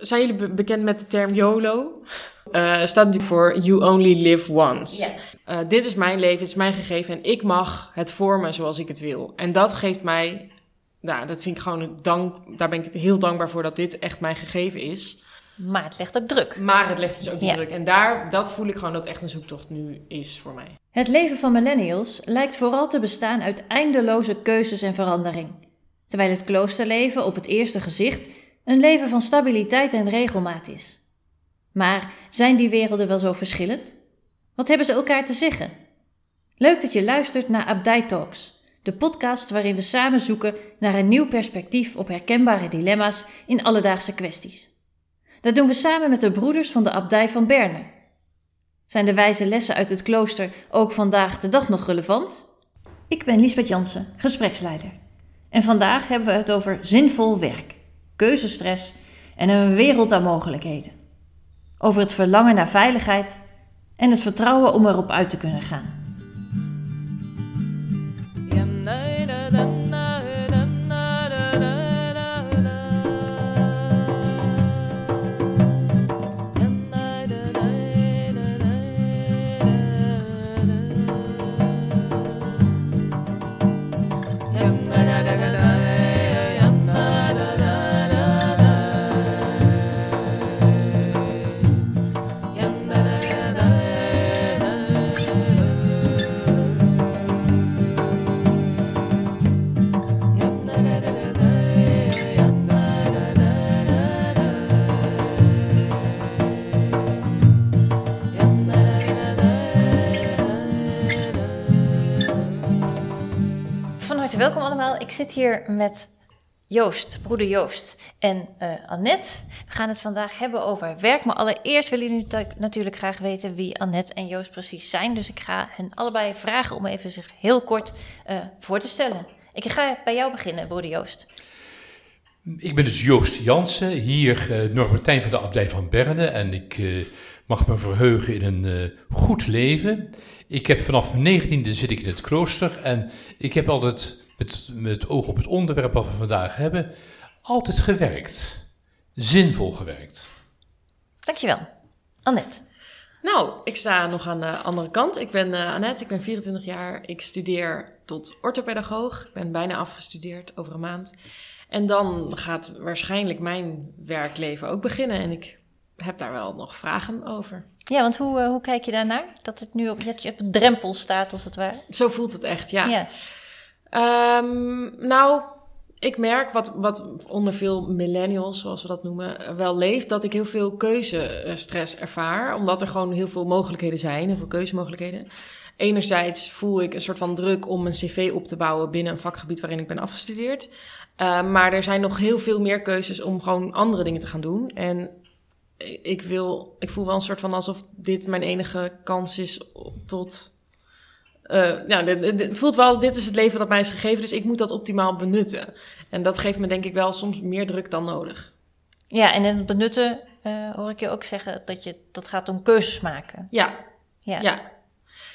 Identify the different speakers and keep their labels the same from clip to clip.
Speaker 1: Zijn jullie be- bekend met de term YOLO? Eh staat natuurlijk voor You Only Live Once.
Speaker 2: Ja.
Speaker 1: Eh, dit is mijn leven, het is mijn gegeven en ik mag het vormen zoals ik het wil. En dat geeft mij, nou, dat vind ik gewoon een dank, daar ben ik heel dankbaar voor dat dit echt mijn gegeven is.
Speaker 2: Maar het legt ook druk.
Speaker 1: Maar het legt dus ook
Speaker 2: Ja.
Speaker 1: druk. En daar, dat voel ik gewoon dat echt een zoektocht nu is voor mij.
Speaker 3: Het leven van millennials lijkt vooral te bestaan uit eindeloze keuzes en verandering. Terwijl het kloosterleven op het eerste gezicht een leven van stabiliteit en regelmaat is. Maar zijn die werelden wel zo verschillend? Wat hebben ze elkaar te zeggen? Leuk dat je luistert naar Abdij Talks, de podcast waarin we samen zoeken naar een nieuw perspectief op herkenbare dilemma's in alledaagse kwesties. Dat doen we samen met de broeders van de Abdij van Berne. Zijn de wijze lessen uit het klooster ook vandaag de dag nog relevant? Ik ben Liesbeth Jansen, gespreksleider. En vandaag hebben we het over zinvol werk, keuzestress en een wereld aan mogelijkheden. Over het verlangen naar veiligheid en het vertrouwen om erop uit te kunnen gaan.
Speaker 2: Ik zit hier met Joost, broeder Joost en eh Annette. We gaan het vandaag hebben over werk. Maar allereerst willen jullie natu- natuurlijk graag weten wie Annette en Joost precies zijn. Dus ik ga hen allebei vragen om even zich heel kort eh, voor te stellen. Ik ga bij jou beginnen, broeder Joost.
Speaker 4: Ik ben dus Joost Jansen, hier uh, Norbertijn van de Abdij van Berne en ik uh, mag me verheugen in een uh, goed leven. Ik heb vanaf mijn negentiende zit ik in het klooster en ik heb altijd, met, met oog op het onderwerp wat we vandaag hebben, altijd gewerkt. Zinvol gewerkt.
Speaker 2: Dankjewel. Annette.
Speaker 1: Nou, ik sta nog aan de andere kant. Ik ben uh, Annette, ik ben 24 jaar. Ik studeer tot orthopedagoog. Ik ben bijna afgestudeerd over een maand. En dan gaat waarschijnlijk mijn werkleven ook beginnen. En ik heb daar wel nog vragen over.
Speaker 2: Ja, want hoe, uh, hoe kijk je daarnaar? Dat het nu op, dat je op de drempel staat, als het ware?
Speaker 1: Zo voelt het echt, ja.
Speaker 2: ja.
Speaker 1: Um, nou, ik merk wat, wat onder veel millennials, zoals we dat noemen, wel leeft, dat ik heel veel keuzestress ervaar. Omdat er gewoon heel veel mogelijkheden zijn, heel veel keuzemogelijkheden. Enerzijds voel ik een soort van druk om een cv op te bouwen binnen een vakgebied waarin ik ben afgestudeerd. Uh, maar er zijn nog heel veel meer keuzes om gewoon andere dingen te gaan doen. En ik, wil, ik voel wel een soort van alsof dit mijn enige kans is tot. Uh, ja, het voelt wel, dit is het leven dat mij is gegeven, dus ik moet dat optimaal benutten. En dat geeft me denk ik wel soms meer druk dan nodig.
Speaker 2: Ja, en in het benutten uh, hoor ik je ook zeggen dat je dat gaat om keuzes maken.
Speaker 1: Ja.
Speaker 2: Ja.
Speaker 1: ja.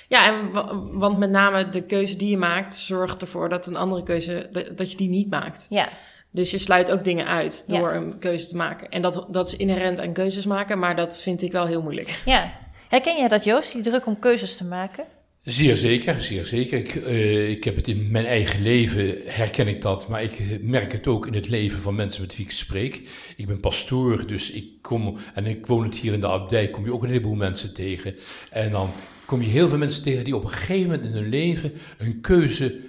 Speaker 1: Ja, en want met name de keuze die je maakt zorgt ervoor dat een andere keuze, dat je die niet maakt.
Speaker 2: Ja.
Speaker 1: Dus je sluit ook dingen uit door
Speaker 2: Ja.
Speaker 1: een keuze te maken. En dat, dat is inherent aan keuzes maken, maar dat vind ik wel heel moeilijk.
Speaker 2: Ja. Herken jij dat, Joost, die druk om keuzes te maken?
Speaker 4: Zeer zeker, zeer zeker. Ik, uh, ik heb het in mijn eigen leven, herken ik dat, maar ik merk het ook in het leven van mensen met wie ik spreek. Ik ben pastoor, dus ik kom, en ik woon het hier in de abdij, kom je ook een heleboel mensen tegen. En dan kom je heel veel mensen tegen die op een gegeven moment in hun leven een keuze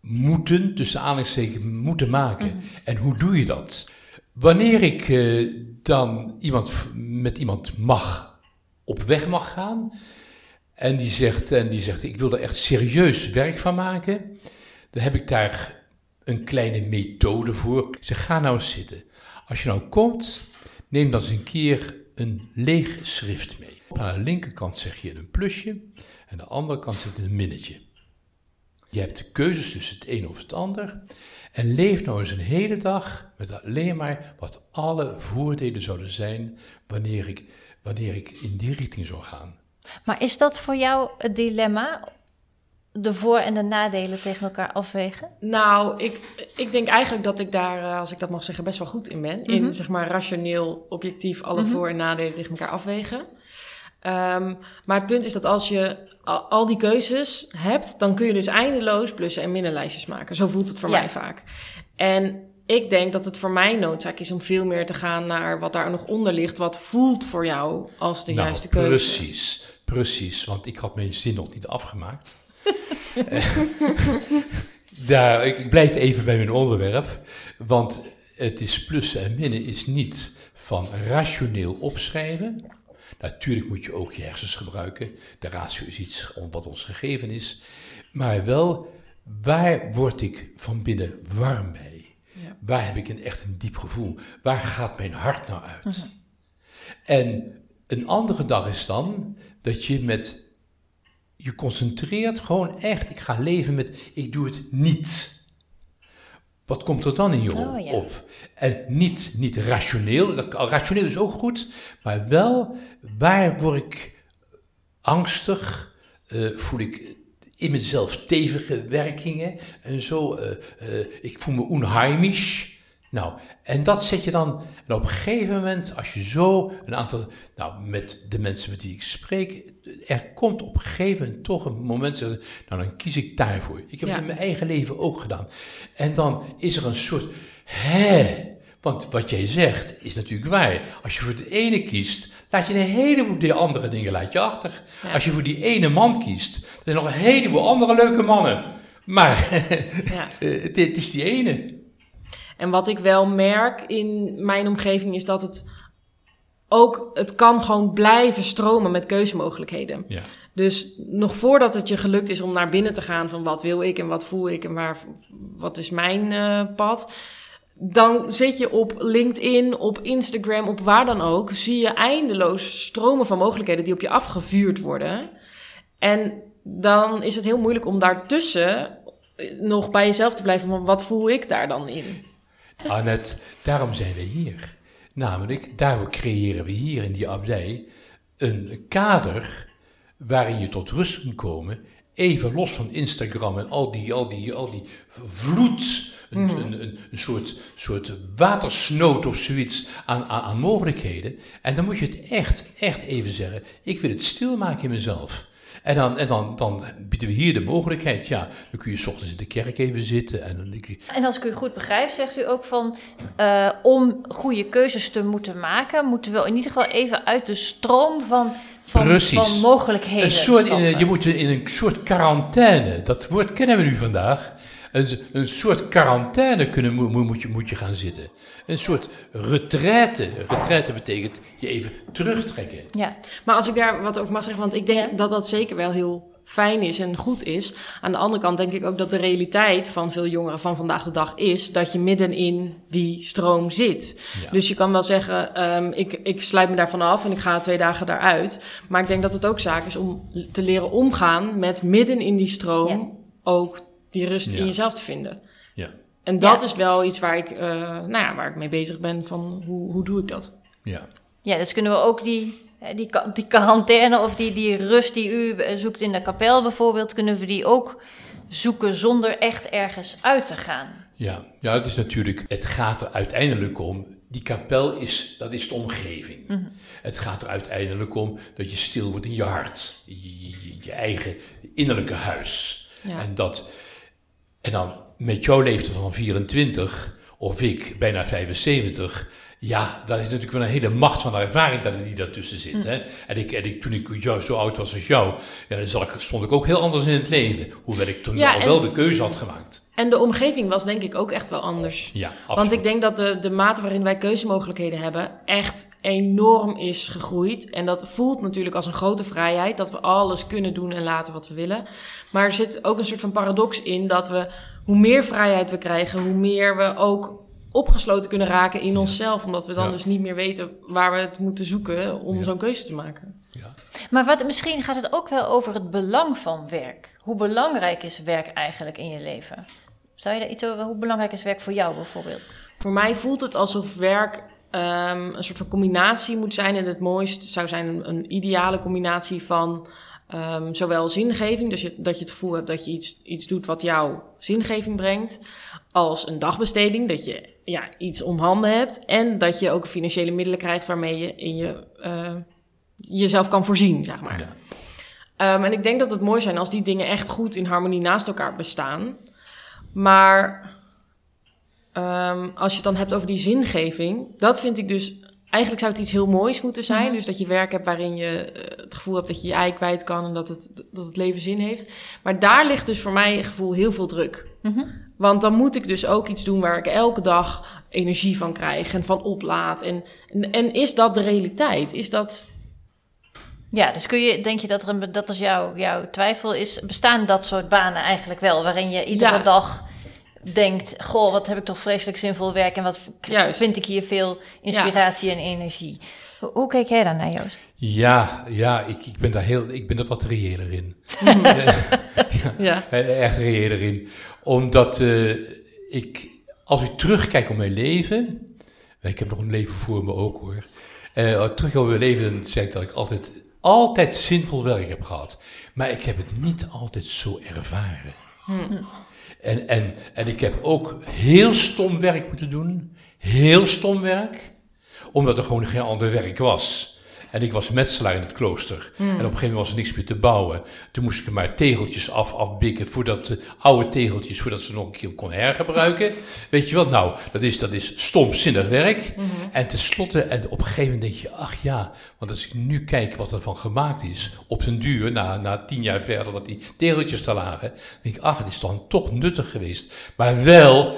Speaker 4: moeten, tussen aanhalingstekens, moeten maken. Mm. En hoe doe je dat? Wanneer ik uh, dan iemand, met iemand mag, op weg mag gaan, en die zegt, en die zegt ik wil er echt serieus werk van maken, dan heb ik daar een kleine methode voor. Ik zeg, ga nou eens zitten. Als je nou komt, neem dan eens een keer een leeg schrift mee. Aan de linkerkant zeg je een plusje, en aan de andere kant zit een minnetje. Je hebt de keuzes tussen het een of het ander. En leef nou eens een hele dag met alleen maar wat alle voordelen zouden zijn wanneer ik, wanneer ik in die richting zou gaan.
Speaker 2: Maar is dat voor jou het dilemma? de voor- en de nadelen tegen elkaar afwegen?
Speaker 1: Nou, ik, ik denk eigenlijk dat ik daar, eh, als ik dat mag zeggen, best wel goed in ben.
Speaker 2: Mhm.
Speaker 1: In zeg maar rationeel, objectief alle voor- en nadelen tegen elkaar afwegen. Ehm, maar het punt is dat als je al, al die keuzes hebt, dan kun je dus eindeloos plussen en minnenlijstjes maken. Zo voelt het voor
Speaker 2: Ja.
Speaker 1: mij vaak. En ik denk dat het voor mij noodzaak is om veel meer te gaan naar wat daar nog onder ligt. Wat voelt voor jou als de
Speaker 4: nou,
Speaker 1: juiste keuze.
Speaker 4: precies, precies. Want ik had mijn zin nog niet afgemaakt. Eh, Daar, ik blijf even bij mijn onderwerp. Want het is plussen en minnen is niet van rationeel opschrijven. Natuurlijk moet je ook je hersens gebruiken. De ratio is iets wat ons gegeven is. Maar wel, waar word ik van binnen warm bij?
Speaker 1: Ja.
Speaker 4: Waar heb ik een echt een diep gevoel? Waar gaat mijn hart nou uit? En een andere dag is dan dat je met je concentreert gewoon echt. Ik ga leven met ik doe het niet. Wat komt er dan in je
Speaker 2: Oh, ja.
Speaker 4: op? En niet, niet rationeel. Dat- Rationeel is ook goed, maar wel waar word ik angstig? eh, voel ik in mezelf stevige werkingen en zo. eh, eh, ik voel me onheimisch. Nou, en dat zet je dan. En op een gegeven moment, als je zo een aantal. Nou, met de mensen met wie ik spreek. Er komt op een gegeven moment toch een moment. Nou, dan kies ik daarvoor. Ik heb
Speaker 1: Ja.
Speaker 4: het in mijn eigen leven ook gedaan. En dan is er een soort. Hè? Want wat jij zegt is natuurlijk waar. Als je voor het ene kiest, laat je een heleboel die andere dingen laat je achter.
Speaker 1: Ja.
Speaker 4: Als je voor die ene man kiest, dan zijn er nog een heleboel andere leuke mannen. Maar
Speaker 1: Ja.
Speaker 4: het, het is die ene.
Speaker 1: En wat ik wel merk in mijn omgeving is dat het ook, het kan gewoon blijven stromen met keuzemogelijkheden.
Speaker 4: Ja.
Speaker 1: Dus nog voordat het je gelukt is om naar binnen te gaan van wat wil ik en wat voel ik en waar, wat is mijn eh, pad. Dan zit je op LinkedIn, op Instagram, op waar dan ook. Zie je eindeloos stromen van mogelijkheden die op je afgevuurd worden. En dan is het heel moeilijk om daartussen nog bij jezelf te blijven van wat voel ik daar dan in.
Speaker 4: Annette, daarom zijn we hier. Namelijk, daarvoor creëren we hier in die abdij een kader waarin je tot rust kunt komen. Even los van Instagram en al die, al die, al die vloed, een, een, een, een soort, soort watersnood of zoiets aan, aan, aan mogelijkheden. En dan moet je het echt, echt even zeggen. Ik wil het stilmaken in mezelf. En, dan, en dan, dan bieden we hier de mogelijkheid. Ja, dan kun je 's ochtends in de kerk even zitten. En dan denk ik,
Speaker 2: En als ik u goed begrijp, zegt u ook van eh, om goede keuzes te moeten maken, moeten we in ieder geval even uit de stroom van, van,
Speaker 4: Precies.
Speaker 2: van mogelijkheden.
Speaker 4: Een soort, in, je moet in een soort quarantaine, dat woord kennen we nu vandaag. Een, een soort quarantaine kunnen, moet, moet, je, moet je gaan zitten. Een soort retraite. Retraite betekent je even terugtrekken.
Speaker 2: Ja,
Speaker 1: Maar als ik daar wat over mag zeggen, want ik denk
Speaker 2: Ja.
Speaker 1: dat dat zeker wel heel fijn is en goed is. Aan de andere kant denk ik ook dat de realiteit van veel jongeren van vandaag de dag is dat je midden in die stroom zit.
Speaker 4: Ja.
Speaker 1: Dus je kan wel zeggen, ehm, ik, ik sluit me daarvan af en ik ga twee dagen daaruit. Maar ik denk dat het ook zaak is om te leren omgaan met midden in die stroom
Speaker 2: Ja.
Speaker 1: ook die rust
Speaker 4: Ja.
Speaker 1: in jezelf te vinden.
Speaker 4: Ja,
Speaker 1: En dat
Speaker 2: Ja.
Speaker 1: is wel iets waar ik, eh, nou ja, waar ik mee bezig ben van hoe, hoe doe ik dat?
Speaker 4: ja.
Speaker 2: ja dus kunnen we ook die, eh, die, die quarantaine of die, die rust die u eh, zoekt in de kapel bijvoorbeeld, kunnen we die ook zoeken zonder echt ergens uit te gaan.
Speaker 4: Ja, ja, het is natuurlijk, het gaat er uiteindelijk om, die kapel is, dat is de omgeving. Het gaat er uiteindelijk om dat je stil wordt in je hart, je, je, je- je eigen innerlijke huis.
Speaker 1: Ja.
Speaker 4: En, dat, en dan met jouw leeftijd van 24, of ik bijna 75, ja, dat is natuurlijk wel een hele macht van ervaring dat die daartussen zit. Hè? En, ik, en ik, toen ik jou, zo oud was als jou, ja, ik, stond ik ook heel anders in het leven. Hoewel ik toen
Speaker 1: Ja,
Speaker 4: al
Speaker 1: en-
Speaker 4: wel de keuze had gemaakt.
Speaker 1: En de omgeving was denk ik ook echt wel anders.
Speaker 4: Ja, absoluut.
Speaker 1: Want ik denk dat de, de mate waarin wij keuzemogelijkheden hebben echt enorm is gegroeid. En dat voelt natuurlijk als een grote vrijheid. Dat we alles kunnen doen en laten wat we willen. Maar er zit ook een soort van paradox in dat we, hoe meer vrijheid we krijgen, hoe meer we ook opgesloten kunnen raken in onszelf. Omdat we dan
Speaker 4: Ja.
Speaker 1: dus niet meer weten waar we het moeten zoeken om
Speaker 4: Ja.
Speaker 1: zo'n keuze te maken.
Speaker 4: Ja.
Speaker 2: Maar wat, misschien gaat het ook wel over het belang van werk. Hoe belangrijk is werk eigenlijk in je leven? Zou je daar iets over, hoe belangrijk is werk voor jou bijvoorbeeld?
Speaker 1: Voor mij voelt het alsof werk ehm, een soort van combinatie moet zijn. En het mooist zou zijn een, een ideale combinatie van Ehm, zowel zingeving, dus je, dat je het gevoel hebt dat je iets, iets doet wat jou zingeving brengt, als een dagbesteding, dat je ja, iets om handen hebt en dat je ook financiële middelen krijgt waarmee je in je, uh, jezelf kan voorzien, zeg maar. Ja. Um, en ik denk dat het mooi zijn als die dingen echt goed in harmonie naast elkaar bestaan. Maar um, als je het dan hebt over die zingeving, dat vind ik dus eigenlijk zou het iets heel moois moeten zijn. Dus dat je werk hebt waarin je uh, het gevoel hebt dat je je ei kwijt kan en dat het, dat het leven zin heeft. Maar daar ligt dus voor mij het gevoel heel veel druk. Want dan moet ik dus ook iets doen waar ik elke dag energie van krijg en van oplaad. En, en, en is dat de realiteit? Is dat.
Speaker 2: Ja, dus kun je, denk je dat er een, dat is jouw, jouw twijfel is, bestaan dat soort banen eigenlijk wel, waarin je iedere
Speaker 1: Ja.
Speaker 2: dag denkt, goh, wat heb ik toch vreselijk zinvol werk en wat
Speaker 1: Juist.
Speaker 2: vind ik hier veel inspiratie en energie. Hoe, hoe kijk jij daar naar, Joost?
Speaker 4: Ja, ja ik, ik ben daar heel, ik ben er wat reëler in.
Speaker 1: Ja.
Speaker 4: Eh, Echt reëler in. Omdat eh, ik, als ik terugkijk op mijn leven, ik heb nog een leven voor me ook hoor. Eh, terug op mijn leven, dan zeg ik dat ik altijd, altijd zinvol werk heb gehad. Maar ik heb het niet altijd zo ervaren. En, en, en ik heb ook heel stom werk moeten doen. Heel stom werk. Omdat er gewoon geen ander werk was. En ik was metselaar in het klooster. En op een gegeven moment was er niks meer te bouwen. Toen moest ik er maar tegeltjes af, afbikken. Voordat de oude tegeltjes, voordat ze nog een keer kon hergebruiken. Weet je wat? Nou, dat is, dat is stomzinnig werk. En tenslotte, en op een gegeven moment denk je, ach ja. Want als ik nu kijk wat ervan gemaakt is. Op den duur, na, na tien jaar verder dat die tegeltjes er lagen. denk ik, ach, het is dan toch nuttig geweest. Maar wel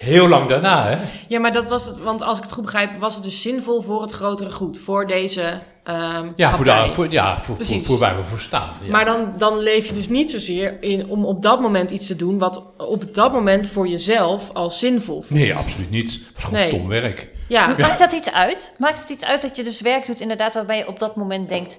Speaker 4: heel lang daarna, hè?
Speaker 1: ja, maar dat was het. Want als ik het goed begrijp, was het dus zinvol voor het grotere goed. Voor deze. ehm
Speaker 4: Ja, voor,
Speaker 1: partij.
Speaker 4: de, voor, ja voor, voor,
Speaker 1: Precies.
Speaker 4: voor waar we voor staan. Ja.
Speaker 1: Maar dan, dan leef je dus niet zozeer in om op dat moment iets te doen wat op dat moment voor jezelf als zinvol voelt.
Speaker 4: Nee, absoluut niet. Het was gewoon
Speaker 1: Nee.
Speaker 4: stom werk.
Speaker 1: Ja,
Speaker 2: Maakt dat iets uit? Maakt het iets uit dat je dus werk doet inderdaad waarbij je op dat moment denkt...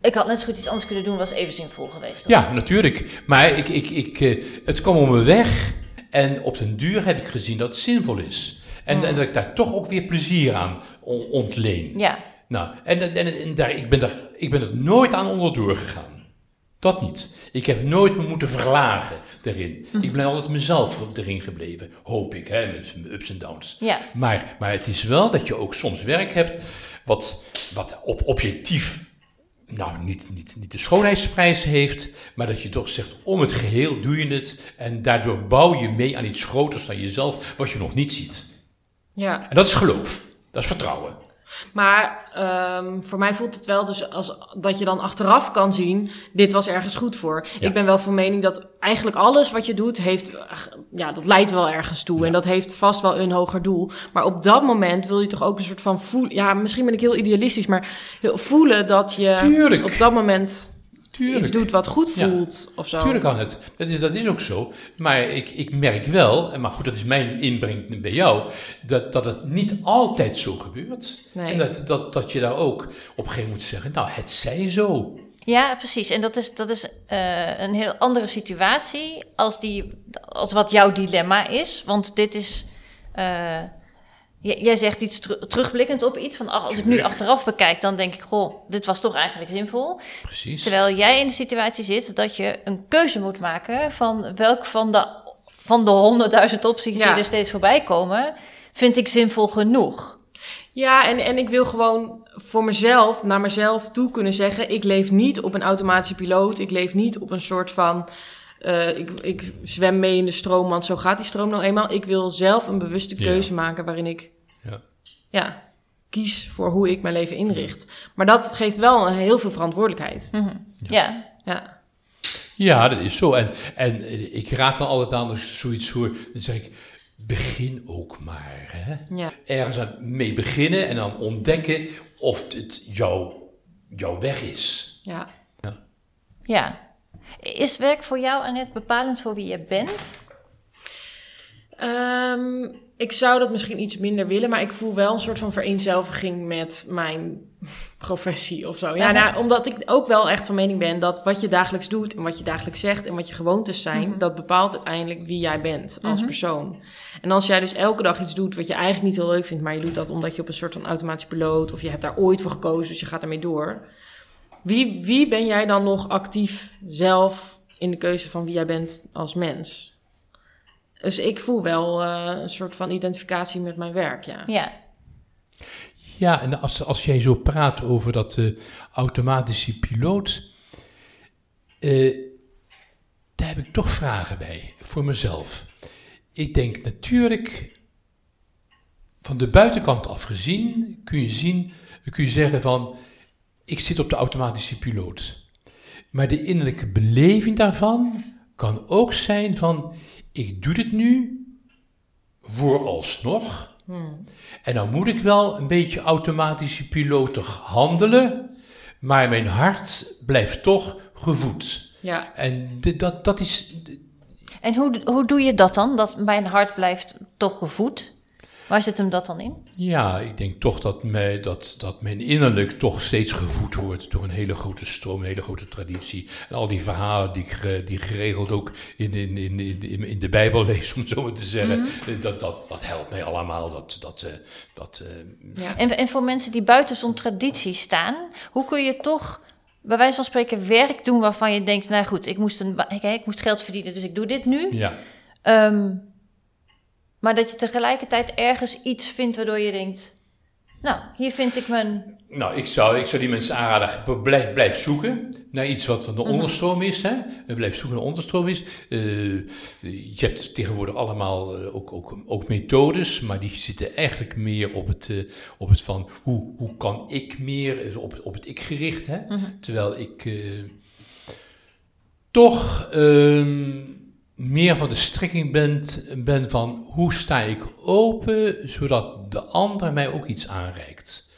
Speaker 2: Ik had net zo goed iets anders kunnen doen, was even zinvol geweest.
Speaker 4: Ja, natuurlijk. Maar ik, ik, ik, eh, het kwam om me weg. En op den duur heb ik gezien dat het zinvol is. En, en dat ik daar toch ook weer plezier aan on- ontleen.
Speaker 2: Ja.
Speaker 4: Nou, en, en, daar, ik, ben daar, ik ben er nooit aan onderdoor gegaan. Dat niet. Ik heb nooit me moeten verlagen erin. Ik ben altijd mezelf erin gebleven, hoop ik, hè, met mijn ups en downs.
Speaker 2: Ja.
Speaker 4: Maar, maar het is wel dat je ook soms werk hebt wat, wat op objectief nou, niet, niet, niet de schoonheidsprijs heeft, maar dat je toch zegt, om het geheel doe je het en daardoor bouw je mee aan iets groters dan jezelf, wat je nog niet ziet.
Speaker 1: ja.
Speaker 4: En dat is geloof, dat is vertrouwen.
Speaker 1: Maar ehm, voor mij voelt het wel dus als dat je dan achteraf kan zien, dit was ergens goed voor.
Speaker 4: Ja.
Speaker 1: Ik ben wel van mening dat eigenlijk alles wat je doet, heeft, ja, dat leidt wel ergens toe. En dat heeft vast wel een hoger doel. Maar op dat moment wil je toch ook een soort van voelen, ja, misschien ben ik heel idealistisch, maar heel voelen dat je
Speaker 4: Tuurlijk.
Speaker 1: op dat moment
Speaker 4: Tuurlijk.
Speaker 1: iets doet wat goed
Speaker 4: Ja.
Speaker 1: voelt of zo.
Speaker 4: Tuurlijk kan het. Dat is, dat is ook zo. Maar ik, ik merk wel, en maar goed, dat is mijn inbreng bij jou, dat, dat het niet altijd zo gebeurt.
Speaker 1: Nee.
Speaker 4: En dat, dat, dat je daar ook op een gegeven moment moet zeggen, nou, het zij zo.
Speaker 2: Ja, precies. En dat is, dat is eh, een heel andere situatie als, die, als wat jouw dilemma is. Want dit is. eh, jij zegt iets teru- terugblikkend op iets. Van ach, als ik nu achteraf bekijk, dan denk ik: Goh, dit was toch eigenlijk zinvol.
Speaker 4: Precies.
Speaker 2: Terwijl jij in de situatie zit dat je een keuze moet maken van welk van de, van de honderdduizend opties
Speaker 1: Ja.
Speaker 2: die er steeds voorbij komen, vind ik zinvol genoeg.
Speaker 1: Ja, en, en ik wil gewoon voor mezelf, naar mezelf toe kunnen zeggen: ik leef niet op een automatische piloot. Ik leef niet op een soort van. Eh, ik, ik zwem mee in de stroom, want zo gaat die stroom nou eenmaal. Ik wil zelf een bewuste
Speaker 4: Ja.
Speaker 1: keuze maken waarin ik
Speaker 4: Ja.
Speaker 1: ja, kies voor hoe ik mijn leven inricht. Maar dat geeft wel heel veel verantwoordelijkheid.
Speaker 2: Ja.
Speaker 1: Ja,
Speaker 4: Ja, dat is zo. En, en ik raad dan altijd aan als ik zoiets hoor, dan zeg ik, begin ook maar. Hè?
Speaker 1: ja.
Speaker 4: Ergens aan mee beginnen en dan ontdekken of het jouw, jouw weg is.
Speaker 1: ja.
Speaker 2: ja. Is werk voor jou, Annette, bepalend voor wie je bent?
Speaker 1: Ehm, ik zou dat misschien iets minder willen, maar ik voel wel een soort van vereenzelviging met mijn professie of zo. Ja, nou, omdat ik ook wel echt van mening ben dat wat je dagelijks doet en wat je dagelijks zegt en wat je gewoontes zijn, dat bepaalt uiteindelijk wie jij bent als persoon. En als jij dus elke dag iets doet wat je eigenlijk niet heel leuk vindt, maar je doet dat omdat je op een soort van automatisch piloot of je hebt daar ooit voor gekozen, dus je gaat ermee door. Wie, wie ben jij dan nog actief zelf in de keuze van wie jij bent als mens? Dus ik voel wel uh, een soort van identificatie met mijn werk, ja.
Speaker 2: Ja.
Speaker 4: Ja, en als, als jij zo praat over dat uh, automatische piloot, uh, daar heb ik toch vragen bij voor mezelf. Ik denk natuurlijk, van de buitenkant af gezien, kun je zien, kun je zeggen van, ik zit op de automatische piloot. Maar de innerlijke beleving daarvan kan ook zijn van, ik doe dit nu vooralsnog. Hmm. En dan moet ik wel een beetje automatische pilotig handelen, maar mijn hart blijft toch gevoed.
Speaker 1: Ja.
Speaker 4: En dat, dat is.
Speaker 2: En hoe, hoe doe je dat dan? Dat mijn hart blijft toch gevoed? Waar zit hem dat dan in?
Speaker 4: Ja, ik denk toch dat, mij, dat, dat mijn innerlijk toch steeds gevoed wordt door een hele grote stroom, een hele grote traditie. En al die verhalen die ik die geregeld ook in, in, in, in, in de Bijbel lees, om zo maar te zeggen, mhm. dat, dat, dat helpt mij allemaal. Dat, dat, eh, dat,
Speaker 2: uh, ja. en, en voor mensen die buiten zo'n traditie staan, hoe kun je toch bij wijze van spreken werk doen waarvan je denkt, nou goed, ik moest, een, ik, ik moest geld verdienen, dus ik doe dit nu.
Speaker 4: Ja.
Speaker 2: Um, maar dat je tegelijkertijd ergens iets vindt waardoor je denkt, nou, hier vind ik mijn...
Speaker 4: Nou, ik zou, ik zou die mensen aanraden, blijf, blijf zoeken naar iets wat een mhm. onderstroom is. Hè? Blijf zoeken naar onderstroom is. Uh, je hebt tegenwoordig allemaal uh, ook, ook, ook methodes, maar die zitten eigenlijk meer op het, uh, op het van hoe, hoe kan ik meer, op, op het ik gericht. Hè? Mhm. Terwijl ik toch ehm, meer van de strekking ben, ben van hoe sta ik open, zodat de ander mij ook iets aanreikt.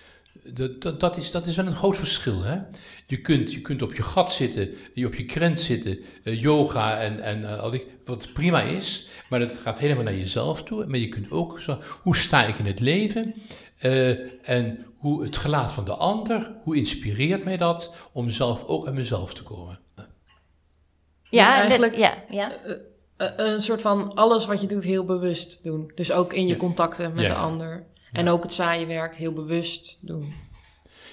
Speaker 4: Dat, dat, dat, is, dat is wel een groot verschil. Hè? Je, kunt, je kunt op je gat zitten, je op je krent zitten, uh, yoga en, en uh, al die, wat prima is, maar dat gaat helemaal naar jezelf toe. Maar je kunt ook zo, hoe sta ik in het leven uh, en hoe het gelaat van de ander, hoe inspireert mij dat om zelf ook aan mezelf te komen.
Speaker 2: Ja, dus eigenlijk, ja, ja.
Speaker 1: Eh, een soort van alles wat je doet heel bewust doen. Dus ook in je contacten met de ander. En ook het saaie werk heel bewust doen.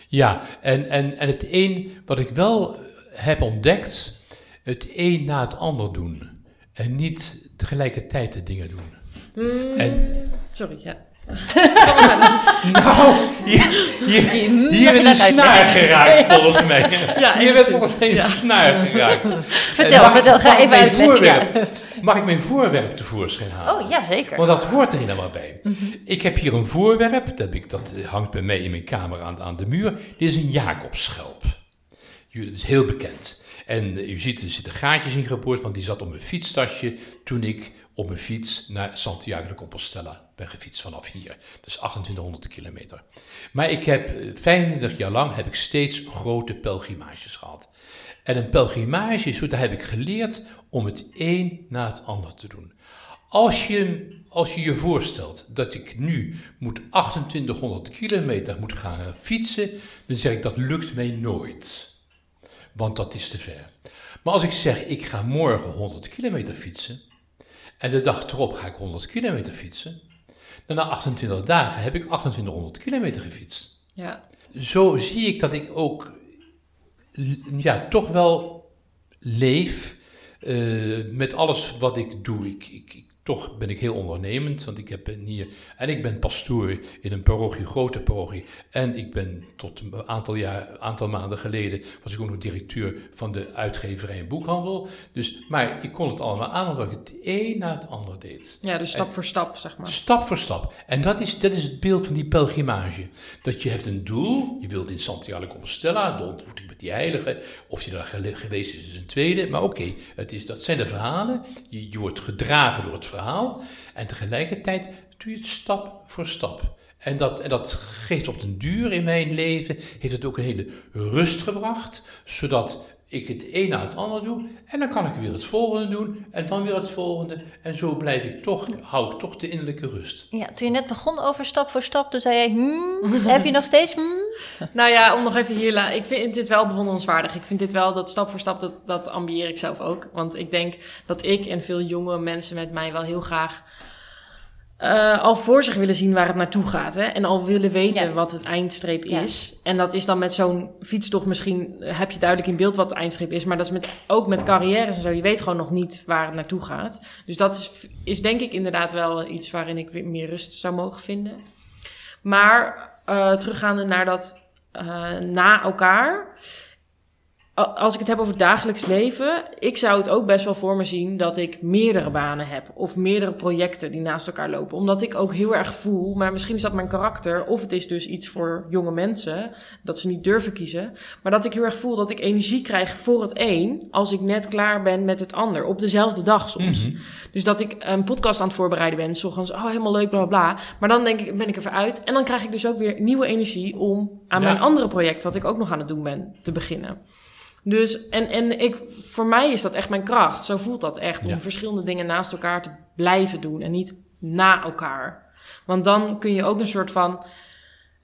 Speaker 4: Ja, en, en, en het een wat ik wel heb ontdekt, het een na het ander doen. En niet tegelijkertijd de dingen doen.
Speaker 1: Mm, en, sorry, ja.
Speaker 4: nou, hier, hier, hier werd een snaar geraakt volgens mij. Ja, hier werd volgens mij een snaar geraakt.
Speaker 2: Vertel, vertel, ga even uitleggen.
Speaker 4: Mag ik mijn voorwerp tevoorschijn halen?
Speaker 2: Oh ja, zeker.
Speaker 4: Want dat hoort er helemaal bij. Mhm. Ik heb hier een voorwerp, dat, heb ik, dat hangt bij mij in mijn kamer aan, aan de muur. Dit is een Jacobsschelp. Dat is heel bekend. En u ziet, er zitten gaatjes in geboord, want die zat op mijn fietstasje toen ik op mijn fiets naar Santiago de Compostela ben gefietst vanaf hier. Dus 2800 kilometer. Maar ik heb 25 eh, jaar lang heb ik steeds grote pelgrimages gehad. En een pelgrimage, zo, daar heb ik geleerd om het een na het ander te doen. Als je, als je je voorstelt dat ik nu moet 2800 kilometer moet gaan fietsen, dan zeg ik dat lukt mij nooit. Want dat is te ver. Maar als ik zeg ik ga morgen 100 kilometer fietsen en de dag erop ga ik 100 kilometer fietsen, dan na 28 dagen heb ik 2800 kilometer gefietst.
Speaker 1: Ja.
Speaker 4: Zo zie ik dat ik ook ja, toch wel leef uh, met alles wat ik doe. Ik, ik, toch ben ik heel ondernemend, want ik heb hier... En ik ben pastoor in een parochie, grote parochie. En ik ben tot een aantal, jaar, aantal maanden geleden... was ik ook nog directeur van de uitgeverij en boekhandel. Dus, maar ik kon het allemaal aan, omdat ik het een na het ander deed.
Speaker 1: Ja, dus stap voor stap, zeg maar.
Speaker 4: Stap voor stap. En dat is, dat is het beeld van die pelgrimage. Dat je hebt een doel, je wilt in Santiago de Compostela, de ontmoeting met die heilige. Of je daar geweest is, is een tweede. Maar oké, okay, dat zijn de verhalen. Je, je wordt gedragen door het verhaal En tegelijkertijd doe je het stap voor stap. En dat, en dat geeft op den duur in mijn leven, heeft het ook een hele rust gebracht, zodat ik het een na het ander doe. En dan kan ik weer het volgende doen en dan weer het volgende. En zo blijf ik toch, hou ik toch de innerlijke rust.
Speaker 2: Ja, toen je net begon over stap voor stap, toen zei jij, hmm, heb je nog steeds hmm?
Speaker 1: Nou ja, om nog even hier, ik vind dit wel bewonderenswaardig. Ik vind dit wel, dat stap voor stap, dat, dat ambieer ik zelf ook. Want ik denk dat ik en veel jonge mensen met mij wel heel graag eh, al voor zich willen zien waar het naartoe gaat. Hè? En al willen weten
Speaker 2: Ja.
Speaker 1: wat het eindstreep
Speaker 2: Ja.
Speaker 1: is. En dat is dan met zo'n fietstocht misschien... heb je duidelijk in beeld wat de eindstreep is. Maar dat is met, ook met carrières en zo. Je weet gewoon nog niet waar het naartoe gaat. Dus dat is, is denk ik inderdaad wel iets waarin ik weer meer rust zou mogen vinden. Maar eh, teruggaande naar dat eh, na elkaar... Als ik het heb over dagelijks leven, ik zou het ook best wel voor me zien dat ik meerdere banen heb of meerdere projecten die naast elkaar lopen. Omdat ik ook heel erg voel, maar misschien is dat mijn karakter, of het is dus iets voor jonge mensen, dat ze niet durven kiezen. Maar dat ik heel erg voel dat ik energie krijg voor het een als ik net klaar ben met het ander, op dezelfde dag soms. Dus dat ik een podcast aan het voorbereiden ben, s ochtends, oh helemaal leuk, bla bla bla. Maar dan denk ik, ben ik er weer uit. En dan krijg ik dus ook weer nieuwe energie om aan
Speaker 4: Ja.
Speaker 1: mijn andere project, wat ik ook nog aan het doen ben, te beginnen. Dus, en, en ik, voor mij is dat echt mijn kracht. Zo voelt dat echt. Om
Speaker 4: Ja.
Speaker 1: verschillende dingen naast elkaar te blijven doen. En niet na elkaar. Want dan kun je ook een soort van.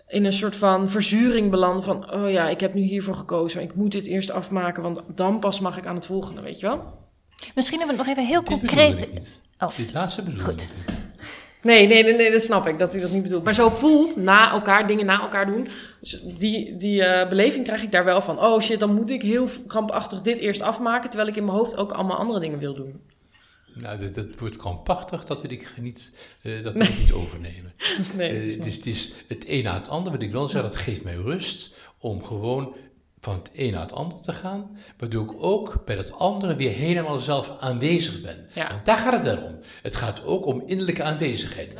Speaker 1: In een soort van verzuring belanden. Van, oh ja, ik heb nu hiervoor gekozen. Ik moet dit eerst afmaken. Want dan pas mag ik aan het volgende, weet je wel?
Speaker 2: Misschien hebben we het nog even heel
Speaker 4: Dit
Speaker 2: concreet.
Speaker 4: ik niet.
Speaker 2: Oh.
Speaker 4: Dit laatste bedoelde
Speaker 2: Goed.
Speaker 4: ik niet.
Speaker 1: Nee, nee, nee, nee, dat snap ik. Dat hij dat niet bedoelt. Maar zo voelt na elkaar, dingen na elkaar doen. Dus die, die eh, beleving krijg ik daar wel van. Oh shit, dan moet ik heel krampachtig dit eerst afmaken. Terwijl ik in mijn hoofd ook allemaal andere dingen wil doen.
Speaker 4: Nou, dat, dat wordt krampachtig, dat wil ik niet, eh, dat wil ik niet overnemen.
Speaker 1: Nee,
Speaker 4: Eh, het, is, het is het een na het ander, wat ik wel zeg, dat geeft mij rust om gewoon van het een naar het ander te gaan, waardoor ik ook bij dat andere weer helemaal zelf aanwezig ben.
Speaker 1: Ja.
Speaker 4: Want daar gaat het wel om. Het gaat ook om innerlijke aanwezigheid.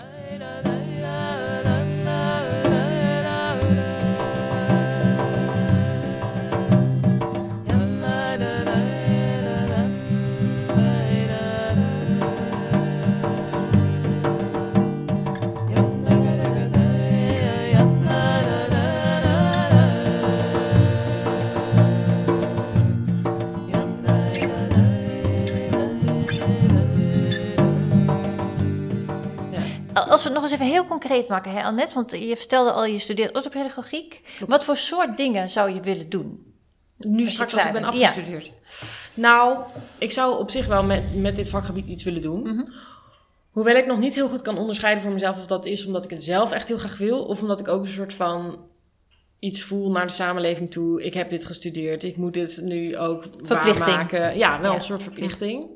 Speaker 2: Als we het nog eens even heel concreet maken, hè, Annette, want je vertelde al, je studeert orthopedagogiek. Wat voor soort dingen zou je willen doen?
Speaker 1: Nu
Speaker 2: je
Speaker 1: straks als ik ben
Speaker 2: bent. Ja.
Speaker 1: afgestudeerd. Nou, ik zou op zich wel met, met dit vakgebied iets willen doen.
Speaker 2: Mhm.
Speaker 1: Hoewel ik nog niet heel goed kan onderscheiden voor mezelf of dat is omdat ik het zelf echt heel graag wil. Of omdat ik ook een soort van iets voel naar de samenleving toe. Ik heb dit gestudeerd. Ik moet dit nu ook
Speaker 2: Verplichting.
Speaker 1: waarmaken. Ja, wel
Speaker 2: Ja.
Speaker 1: een soort verplichting.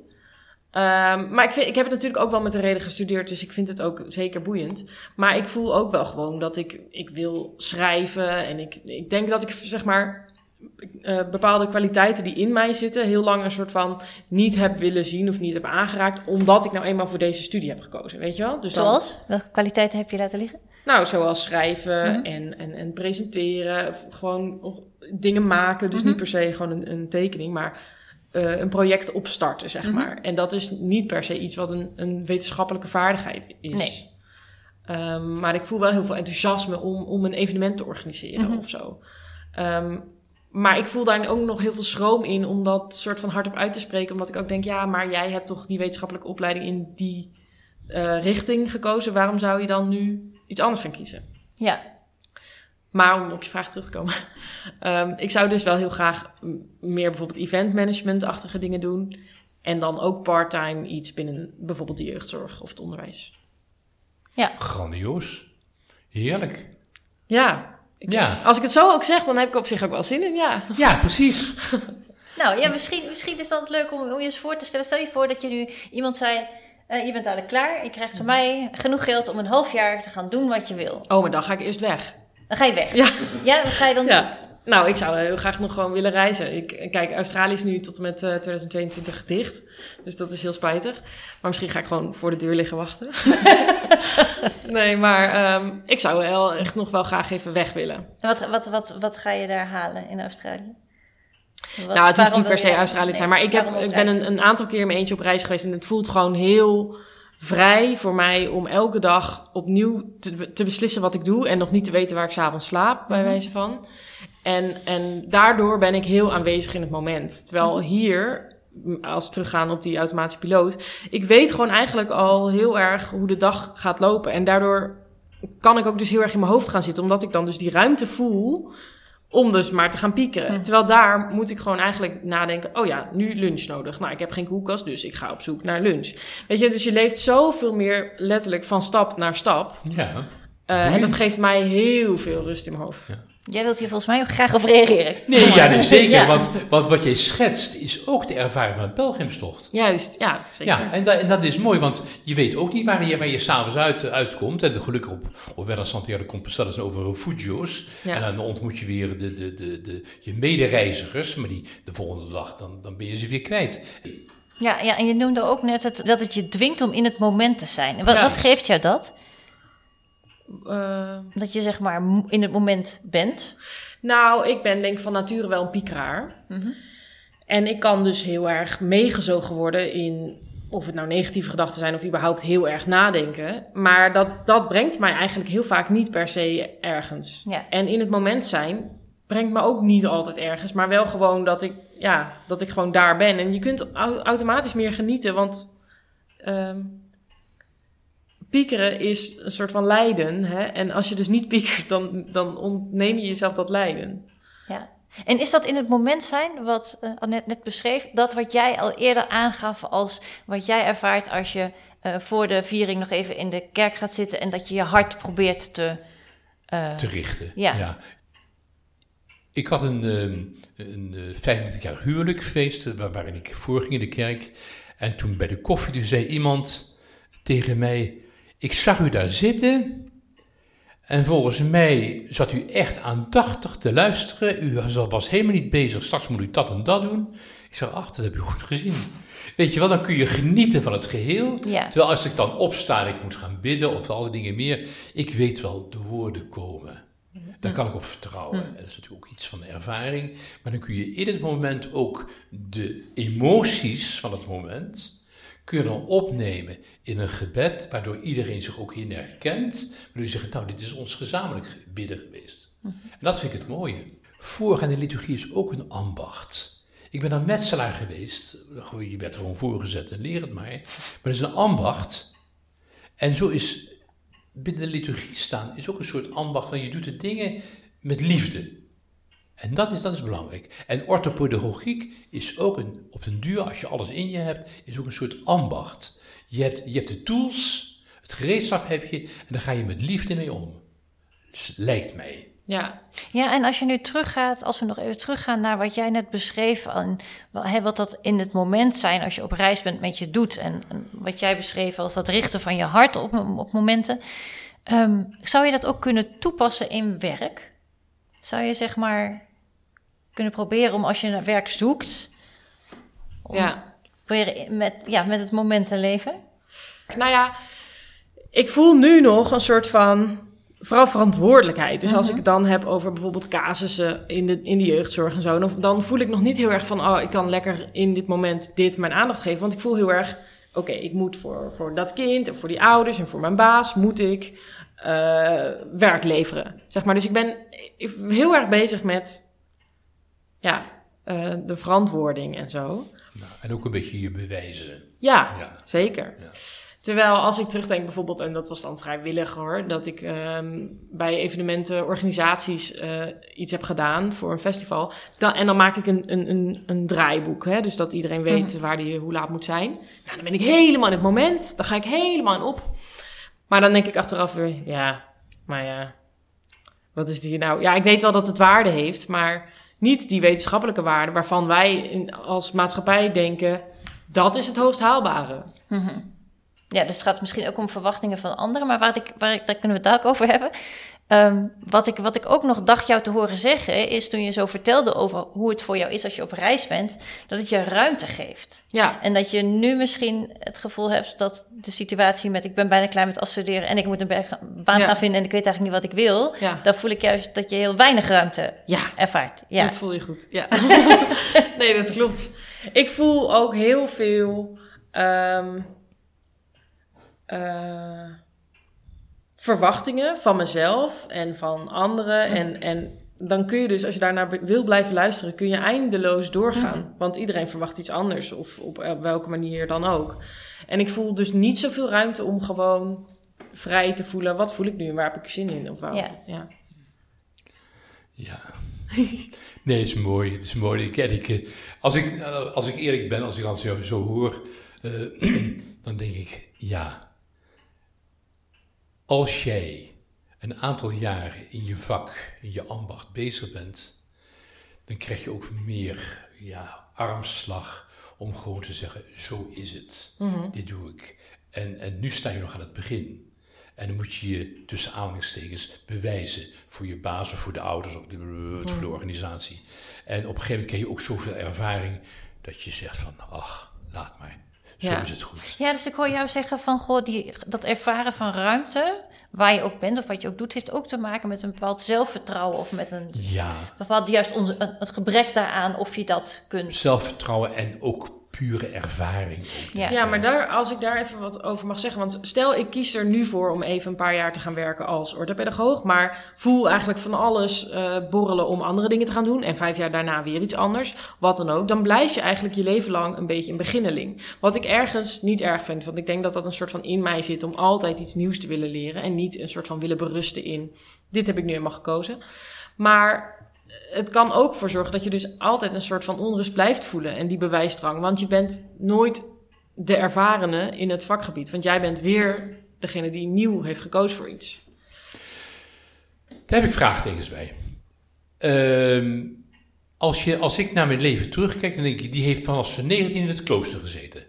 Speaker 1: Ehm, maar ik, vind, ik heb het natuurlijk ook wel met een reden gestudeerd, dus ik vind het ook zeker boeiend. Maar ik voel ook wel gewoon dat ik, ik wil schrijven en ik, ik denk dat ik zeg maar eh, bepaalde kwaliteiten die in mij zitten heel lang een soort van niet heb willen zien of niet heb aangeraakt, omdat ik nou eenmaal voor deze studie heb gekozen, weet je wel? Dus dan-
Speaker 2: Zoals? Welke kwaliteiten heb je laten liggen?
Speaker 1: nou, zoals schrijven
Speaker 2: Mhm.
Speaker 1: en, en, en presenteren. Gewoon dingen maken. Dus
Speaker 2: Mhm.
Speaker 1: niet per se gewoon een, een tekening, maar eh, een project opstarten, zeg
Speaker 2: Mhm.
Speaker 1: maar. En dat is niet per se iets wat een, een wetenschappelijke vaardigheid is.
Speaker 2: Nee.
Speaker 1: Ehm, maar ik voel wel heel veel enthousiasme om, om een evenement te organiseren
Speaker 2: Mhm.
Speaker 1: of zo. Ehm, maar ik voel daar ook nog heel veel schroom in om dat soort van hardop uit te spreken. Omdat ik ook denk, ja, maar jij hebt toch die wetenschappelijke opleiding in die eh, richting gekozen. Waarom zou je dan nu iets anders gaan kiezen?
Speaker 2: Ja,
Speaker 1: Maar om op je vraag terug te komen. ehm, ik zou dus wel heel graag meer bijvoorbeeld eventmanagement-achtige dingen doen. En dan ook part-time iets binnen bijvoorbeeld de jeugdzorg of het onderwijs.
Speaker 4: Grandioos. Heerlijk.
Speaker 1: Ja, ik-
Speaker 4: Ja.
Speaker 1: als ik het zo ook zeg, dan heb ik op zich ook wel zin in, ja.
Speaker 4: Ja, precies.
Speaker 2: Nou ja, misschien, misschien is dat leuk om, om je eens voor te stellen. Stel je voor dat je nu iemand zei: eh, Je bent eigenlijk klaar. Je krijgt van mij genoeg geld om een half jaar te gaan doen wat je wil.
Speaker 1: Oh, maar dan ga ik eerst weg.
Speaker 2: Dan ga je weg.
Speaker 1: Ja.
Speaker 2: Ja, wat ga je dan doen?
Speaker 1: Ja. Nou, ik zou heel graag nog gewoon willen reizen. Ik, kijk, Australië is nu tot en met eh, 2022 dicht. Dus dat is heel spijtig. Maar misschien ga ik gewoon voor de deur liggen wachten. nee, maar ehm, ik zou wel echt nog wel graag even weg willen.
Speaker 2: En wat, wat, wat, wat ga je daar halen in Australië? Wat-
Speaker 1: nou, het hoeft niet per se Australië te zijn.
Speaker 2: nee,
Speaker 1: Maar ik, heb, ik ben een, een aantal keer in mijn eentje op reis geweest. En het voelt gewoon heel vrij voor mij om elke dag opnieuw te, te beslissen wat ik doe. En nog niet te weten waar ik s'avonds slaap, bij
Speaker 2: Mhm.
Speaker 1: wijze van. En, en daardoor ben ik heel aanwezig in het moment. Terwijl
Speaker 2: Mhm.
Speaker 1: hier, als we teruggaan op die automatische piloot... ik weet gewoon eigenlijk al heel erg hoe de dag gaat lopen. En daardoor kan ik ook dus heel erg in mijn hoofd gaan zitten. Omdat ik dan dus die ruimte voel om dus maar te gaan piekeren. Terwijl daar moet ik gewoon eigenlijk nadenken... oh ja, nu lunch nodig. Nou, ik heb geen koelkast, dus ik ga op zoek naar lunch. Weet je, dus je leeft zoveel meer letterlijk van stap naar stap.
Speaker 4: Ja.
Speaker 1: Eh, en dat geeft mij heel veel rust in mijn hoofd.
Speaker 2: Jij wilt hier volgens mij ook graag over reageren.
Speaker 4: Nee, ja, nee, zeker.
Speaker 2: Ja.
Speaker 4: Want, want wat jij schetst is ook de ervaring van een pelgrimstocht.
Speaker 1: Juist, ja, zeker.
Speaker 4: Ja, en, dat- en dat is mooi, want je weet ook niet waar je, waar je s'avonds uit, uitkomt. En de gelukkig op, op Vera Santiago de Compostela zijn over refugio's.
Speaker 1: Ja.
Speaker 4: En dan ontmoet je weer de, de, de, de, je medereizigers, maar die, de volgende dag dan, dan ben je ze weer kwijt.
Speaker 2: Ja, ja, en je noemde ook net het, dat het je dwingt om in het moment te zijn. Wat,
Speaker 1: Ja.
Speaker 2: wat geeft jou dat?
Speaker 1: Eh,
Speaker 2: Dat je zeg maar in het moment bent?
Speaker 1: Nou, ik ben denk ik van nature wel een piekeraar. En ik kan dus heel erg meegezogen worden in of het nou negatieve gedachten zijn of überhaupt heel erg nadenken. Maar dat, dat brengt mij eigenlijk heel vaak niet per se ergens.
Speaker 2: Ja.
Speaker 1: En in het moment zijn brengt me ook niet altijd ergens, maar wel gewoon dat ik, ja, dat ik gewoon daar ben. En je kunt au- automatisch meer genieten, want ehm, piekeren is een soort van lijden. Hè? En als je dus niet piekert, dan, dan ontneem je jezelf dat lijden.
Speaker 2: Ja. En is dat in het moment zijn, wat eh, Annette net beschreef, dat wat jij al eerder aangaf als wat jij ervaart als je eh, voor de viering nog even in de kerk gaat zitten en dat je je hart probeert te. eh,
Speaker 4: te richten.
Speaker 2: Ja.
Speaker 4: Ik had een, ehm, een eh, 35 jaar huwelijkfeest waar, waarin ik voorging in de kerk. En toen bij de koffie toen zei iemand tegen mij: Ik zag u daar zitten. En volgens mij zat u echt aandachtig te luisteren. U was helemaal niet bezig, straks moet u dat en dat doen. Ik zeg, ach, dat heb je goed gezien. Weet je wel, dan kun je genieten van het geheel.
Speaker 2: Ja.
Speaker 4: Terwijl als ik dan opsta en ik moet gaan bidden of alle dingen meer, ik weet wel, de woorden komen. Daar kan ik op vertrouwen. En dat is natuurlijk ook iets van de ervaring. Maar dan kun je in het moment ook de emoties van het moment, kun je dan opnemen in een gebed, waardoor iedereen zich ook in herkent. Waardoor je zegt, nou, dit is ons gezamenlijk bidden geweest. En dat vind ik het mooie. Voorgaan in de liturgie is ook een ambacht. Ik ben een metselaar geweest. Je werd er gewoon voorgezet en leer het maar. Maar het is een ambacht. En zo is binnen de liturgie staan is ook een soort ambacht. Want je doet de dingen met liefde. En dat is, dat is belangrijk. En orthopedagogiek is ook een, op den duur, als je alles in je hebt, is ook een soort ambacht. Je hebt, je hebt de tools, het gereedschap heb je, en daar ga je met liefde mee om. Dus, lijkt mij.
Speaker 1: Ja,
Speaker 2: Ja, en als je nu teruggaat, als we nog even teruggaan naar wat jij net beschreef, hè, wat dat in het moment zijn als je op reis bent met je doet, en, en wat jij beschreef als dat richten van je hart op, op momenten, Ehm, zou je dat ook kunnen toepassen in werk? Zou je zeg maar kunnen proberen om als je naar werk zoekt, om
Speaker 1: ja.
Speaker 2: proberen met, ja, met het moment te leven?
Speaker 1: Nou ja, ik voel nu nog een soort van vooral verantwoordelijkheid. Dus als ik het dan heb over bijvoorbeeld casussen in de, in de jeugdzorg en zo, dan, dan voel ik nog niet heel erg van, oh, ik kan lekker in dit moment dit mijn aandacht geven. Want ik voel heel erg, oké, ik moet voor, voor dat kind en voor die ouders en voor mijn baas, moet ik eh, werk leveren. Zeg maar. Dus ik ben heel erg bezig met, ja, eh, de verantwoording en zo.
Speaker 4: Nou, en ook een beetje je bewijzen.
Speaker 1: Ja,
Speaker 4: Ja.
Speaker 1: zeker.
Speaker 4: Ja.
Speaker 1: Terwijl als ik terugdenk bijvoorbeeld, en dat was dan vrijwillig hoor, dat ik ehm, bij evenementen, organisaties eh, iets heb gedaan voor een festival. Dan, en dan maak ik een, een, een, een draaiboek, hè, dus dat iedereen weet waar die hoe laat moet zijn. Nou, dan ben ik helemaal in het moment, dan ga ik helemaal in op. Maar dan denk ik achteraf weer, ja, maar ja, wat is die nou? Ja, ik weet wel dat het waarde heeft, maar niet die wetenschappelijke waarde waarvan wij als maatschappij denken, dat is het hoogst haalbare.
Speaker 2: Ja, dus het gaat misschien ook om verwachtingen van anderen, maar waar ik, waar ik, daar kunnen we het ook over hebben. Ehm, wat, ik, wat ik ook nog dacht jou te horen zeggen, is toen je zo vertelde over hoe het voor jou is als je op reis bent, dat het je ruimte geeft.
Speaker 1: Ja,
Speaker 2: En dat je nu misschien het gevoel hebt dat de situatie met ik ben bijna klaar met afstuderen en ik moet een baan
Speaker 1: Ja.
Speaker 2: gaan vinden en ik weet eigenlijk niet wat ik wil,
Speaker 1: Ja.
Speaker 2: dan voel ik juist dat je heel weinig ruimte
Speaker 1: ja.
Speaker 2: ervaart. Ja.
Speaker 1: Dat voel je goed. Ja. nee, dat klopt. Ik voel ook heel veel ehm, eh, verwachtingen van mezelf en van anderen. En, en dan kun je dus, als je daarnaar wil blijven luisteren, kun je eindeloos doorgaan. Want iedereen verwacht iets anders, of op eh, welke manier dan ook. En ik voel dus niet zoveel ruimte om gewoon vrij te voelen. Wat voel ik nu en waar heb ik zin in? Of
Speaker 2: Ja.
Speaker 1: ja.
Speaker 4: Ja. Nee, het is mooi. Het is mooi. Ik, ik, eh, als, ik, eh, als ik eerlijk ben, als ik dat zo, zo hoor, eh, dan denk ik, ja. Als jij een aantal jaren in je vak, in je ambacht bezig bent, dan krijg je ook meer ja, armslag om gewoon te zeggen, zo is het. Dit doe ik. En, en nu sta je nog aan het begin. En dan moet je je tussen aanhalingstekens bewijzen voor je baas of voor de ouders of de, voor de organisatie. En op een gegeven moment krijg je ook zoveel ervaring dat je zegt van, ach, laat maar. Zo
Speaker 2: Ja.
Speaker 4: is het goed.
Speaker 2: Ja, dus ik hoor jou zeggen van, goh, die, dat ervaren van ruimte, waar je ook bent of wat je ook doet, heeft ook te maken met een bepaald zelfvertrouwen of met een
Speaker 4: Ja,
Speaker 2: bepaald juist onze, een- het gebrek daaraan of je dat kunt.
Speaker 4: zelfvertrouwen en ook pure ervaring.
Speaker 2: Ja,
Speaker 1: maar daar, als ik daar even wat over mag zeggen. Want stel, ik kies er nu voor om even een paar jaar te gaan werken als orthopedagoog. Maar voel eigenlijk van alles eh, borrelen om andere dingen te gaan doen. En vijf jaar daarna weer iets anders. Wat dan ook. Dan blijf je eigenlijk je leven lang een beetje een beginneling. Wat ik ergens niet erg vind. Want ik denk dat dat een soort van in mij zit om altijd iets nieuws te willen leren. En niet een soort van willen berusten in. Dit heb ik nu helemaal gekozen. Maar het kan ook voor zorgen dat je dus altijd een soort van onrust blijft voelen. En die bewijsdrang. Want je bent nooit de ervarene in het vakgebied. Want jij bent weer degene die nieuw heeft gekozen voor iets.
Speaker 4: Daar heb ik vraagtekens bij. Ehm, als, je, als ik naar mijn leven terugkijk, dan denk ik, die heeft vanaf zijn 19 in het klooster gezeten.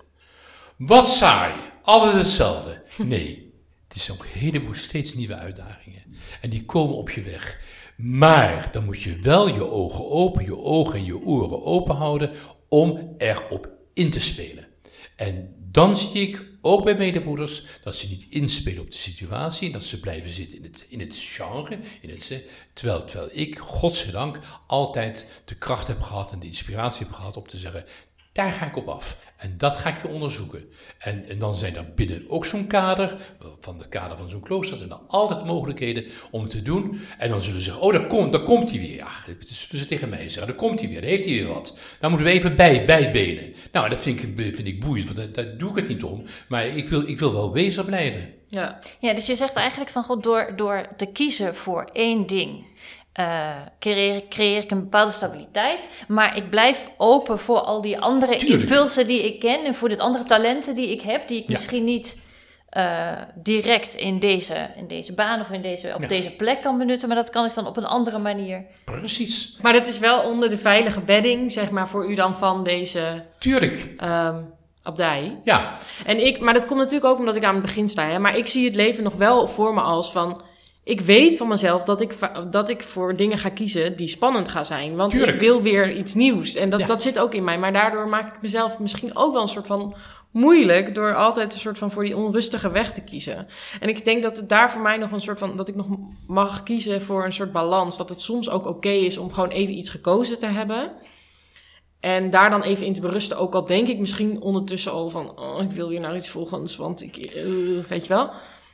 Speaker 4: Wat saai, altijd hetzelfde. Nee, het is ook een heleboel steeds nieuwe uitdagingen. En die komen op je weg. Maar dan moet je wel je ogen open, je ogen en je oren open houden om erop in te spelen. En dan zie ik ook bij medebroeders dat ze niet inspelen op de situatie, dat ze blijven zitten in het, in het genre, in het, terwijl, terwijl ik, godzijdank, altijd de kracht heb gehad en de inspiratie heb gehad om te zeggen, daar ga ik op af. En dat ga ik weer onderzoeken. En, en dan zijn er binnen ook zo'n kader, van de kader van zo'n klooster, zijn er altijd mogelijkheden om te doen. En dan zullen ze zeggen, oh, daar komt, daar komt hij weer. Ja, dat zullen ze tegen mij zeggen, daar komt hij weer, daar heeft hij weer wat. Daar moeten we even bij, bijbenen. Nou, dat vind ik, vind ik boeiend, want daar, doe ik het niet om. Maar ik wil, ik wil wel bezig blijven.
Speaker 1: Ja,
Speaker 2: Ja, dus je zegt eigenlijk van, goh, door, door te kiezen voor één ding, eh, creëer, creëer ik een bepaalde stabiliteit. Maar ik blijf open voor al die andere
Speaker 4: Tuurlijk.
Speaker 2: impulsen die ik ken en voor de andere talenten die ik heb, die ik
Speaker 4: Ja.
Speaker 2: misschien niet eh, direct in deze, in deze baan of in deze, op
Speaker 4: Ja.
Speaker 2: deze plek kan benutten, maar dat kan ik dan op een andere manier.
Speaker 4: Precies,
Speaker 1: maar dat is wel onder de veilige bedding, zeg maar, voor u dan van deze
Speaker 4: tuurlijk.
Speaker 1: ehm abdij.
Speaker 4: Ja,
Speaker 1: En ik, maar dat komt natuurlijk ook omdat ik aan het begin sta. Hè? Maar ik zie het leven nog wel voor me als van. Ik weet van mezelf dat ik, dat ik voor dingen ga kiezen die spannend gaan zijn. Want
Speaker 4: Tuurlijk.
Speaker 1: ik wil weer iets nieuws. En dat,
Speaker 4: Ja.
Speaker 1: dat zit ook in mij. Maar daardoor maak ik mezelf misschien ook wel een soort van moeilijk. Door altijd een soort van voor die onrustige weg te kiezen. En ik denk dat het daar voor mij nog een soort van. dat ik nog mag kiezen voor een soort balans. Dat het soms ook oké is om gewoon even iets gekozen te hebben. En daar dan even in te berusten. Ook al denk ik misschien ondertussen al van... Oh, ik wil weer naar iets volgens, want ik... eh, weet je wel?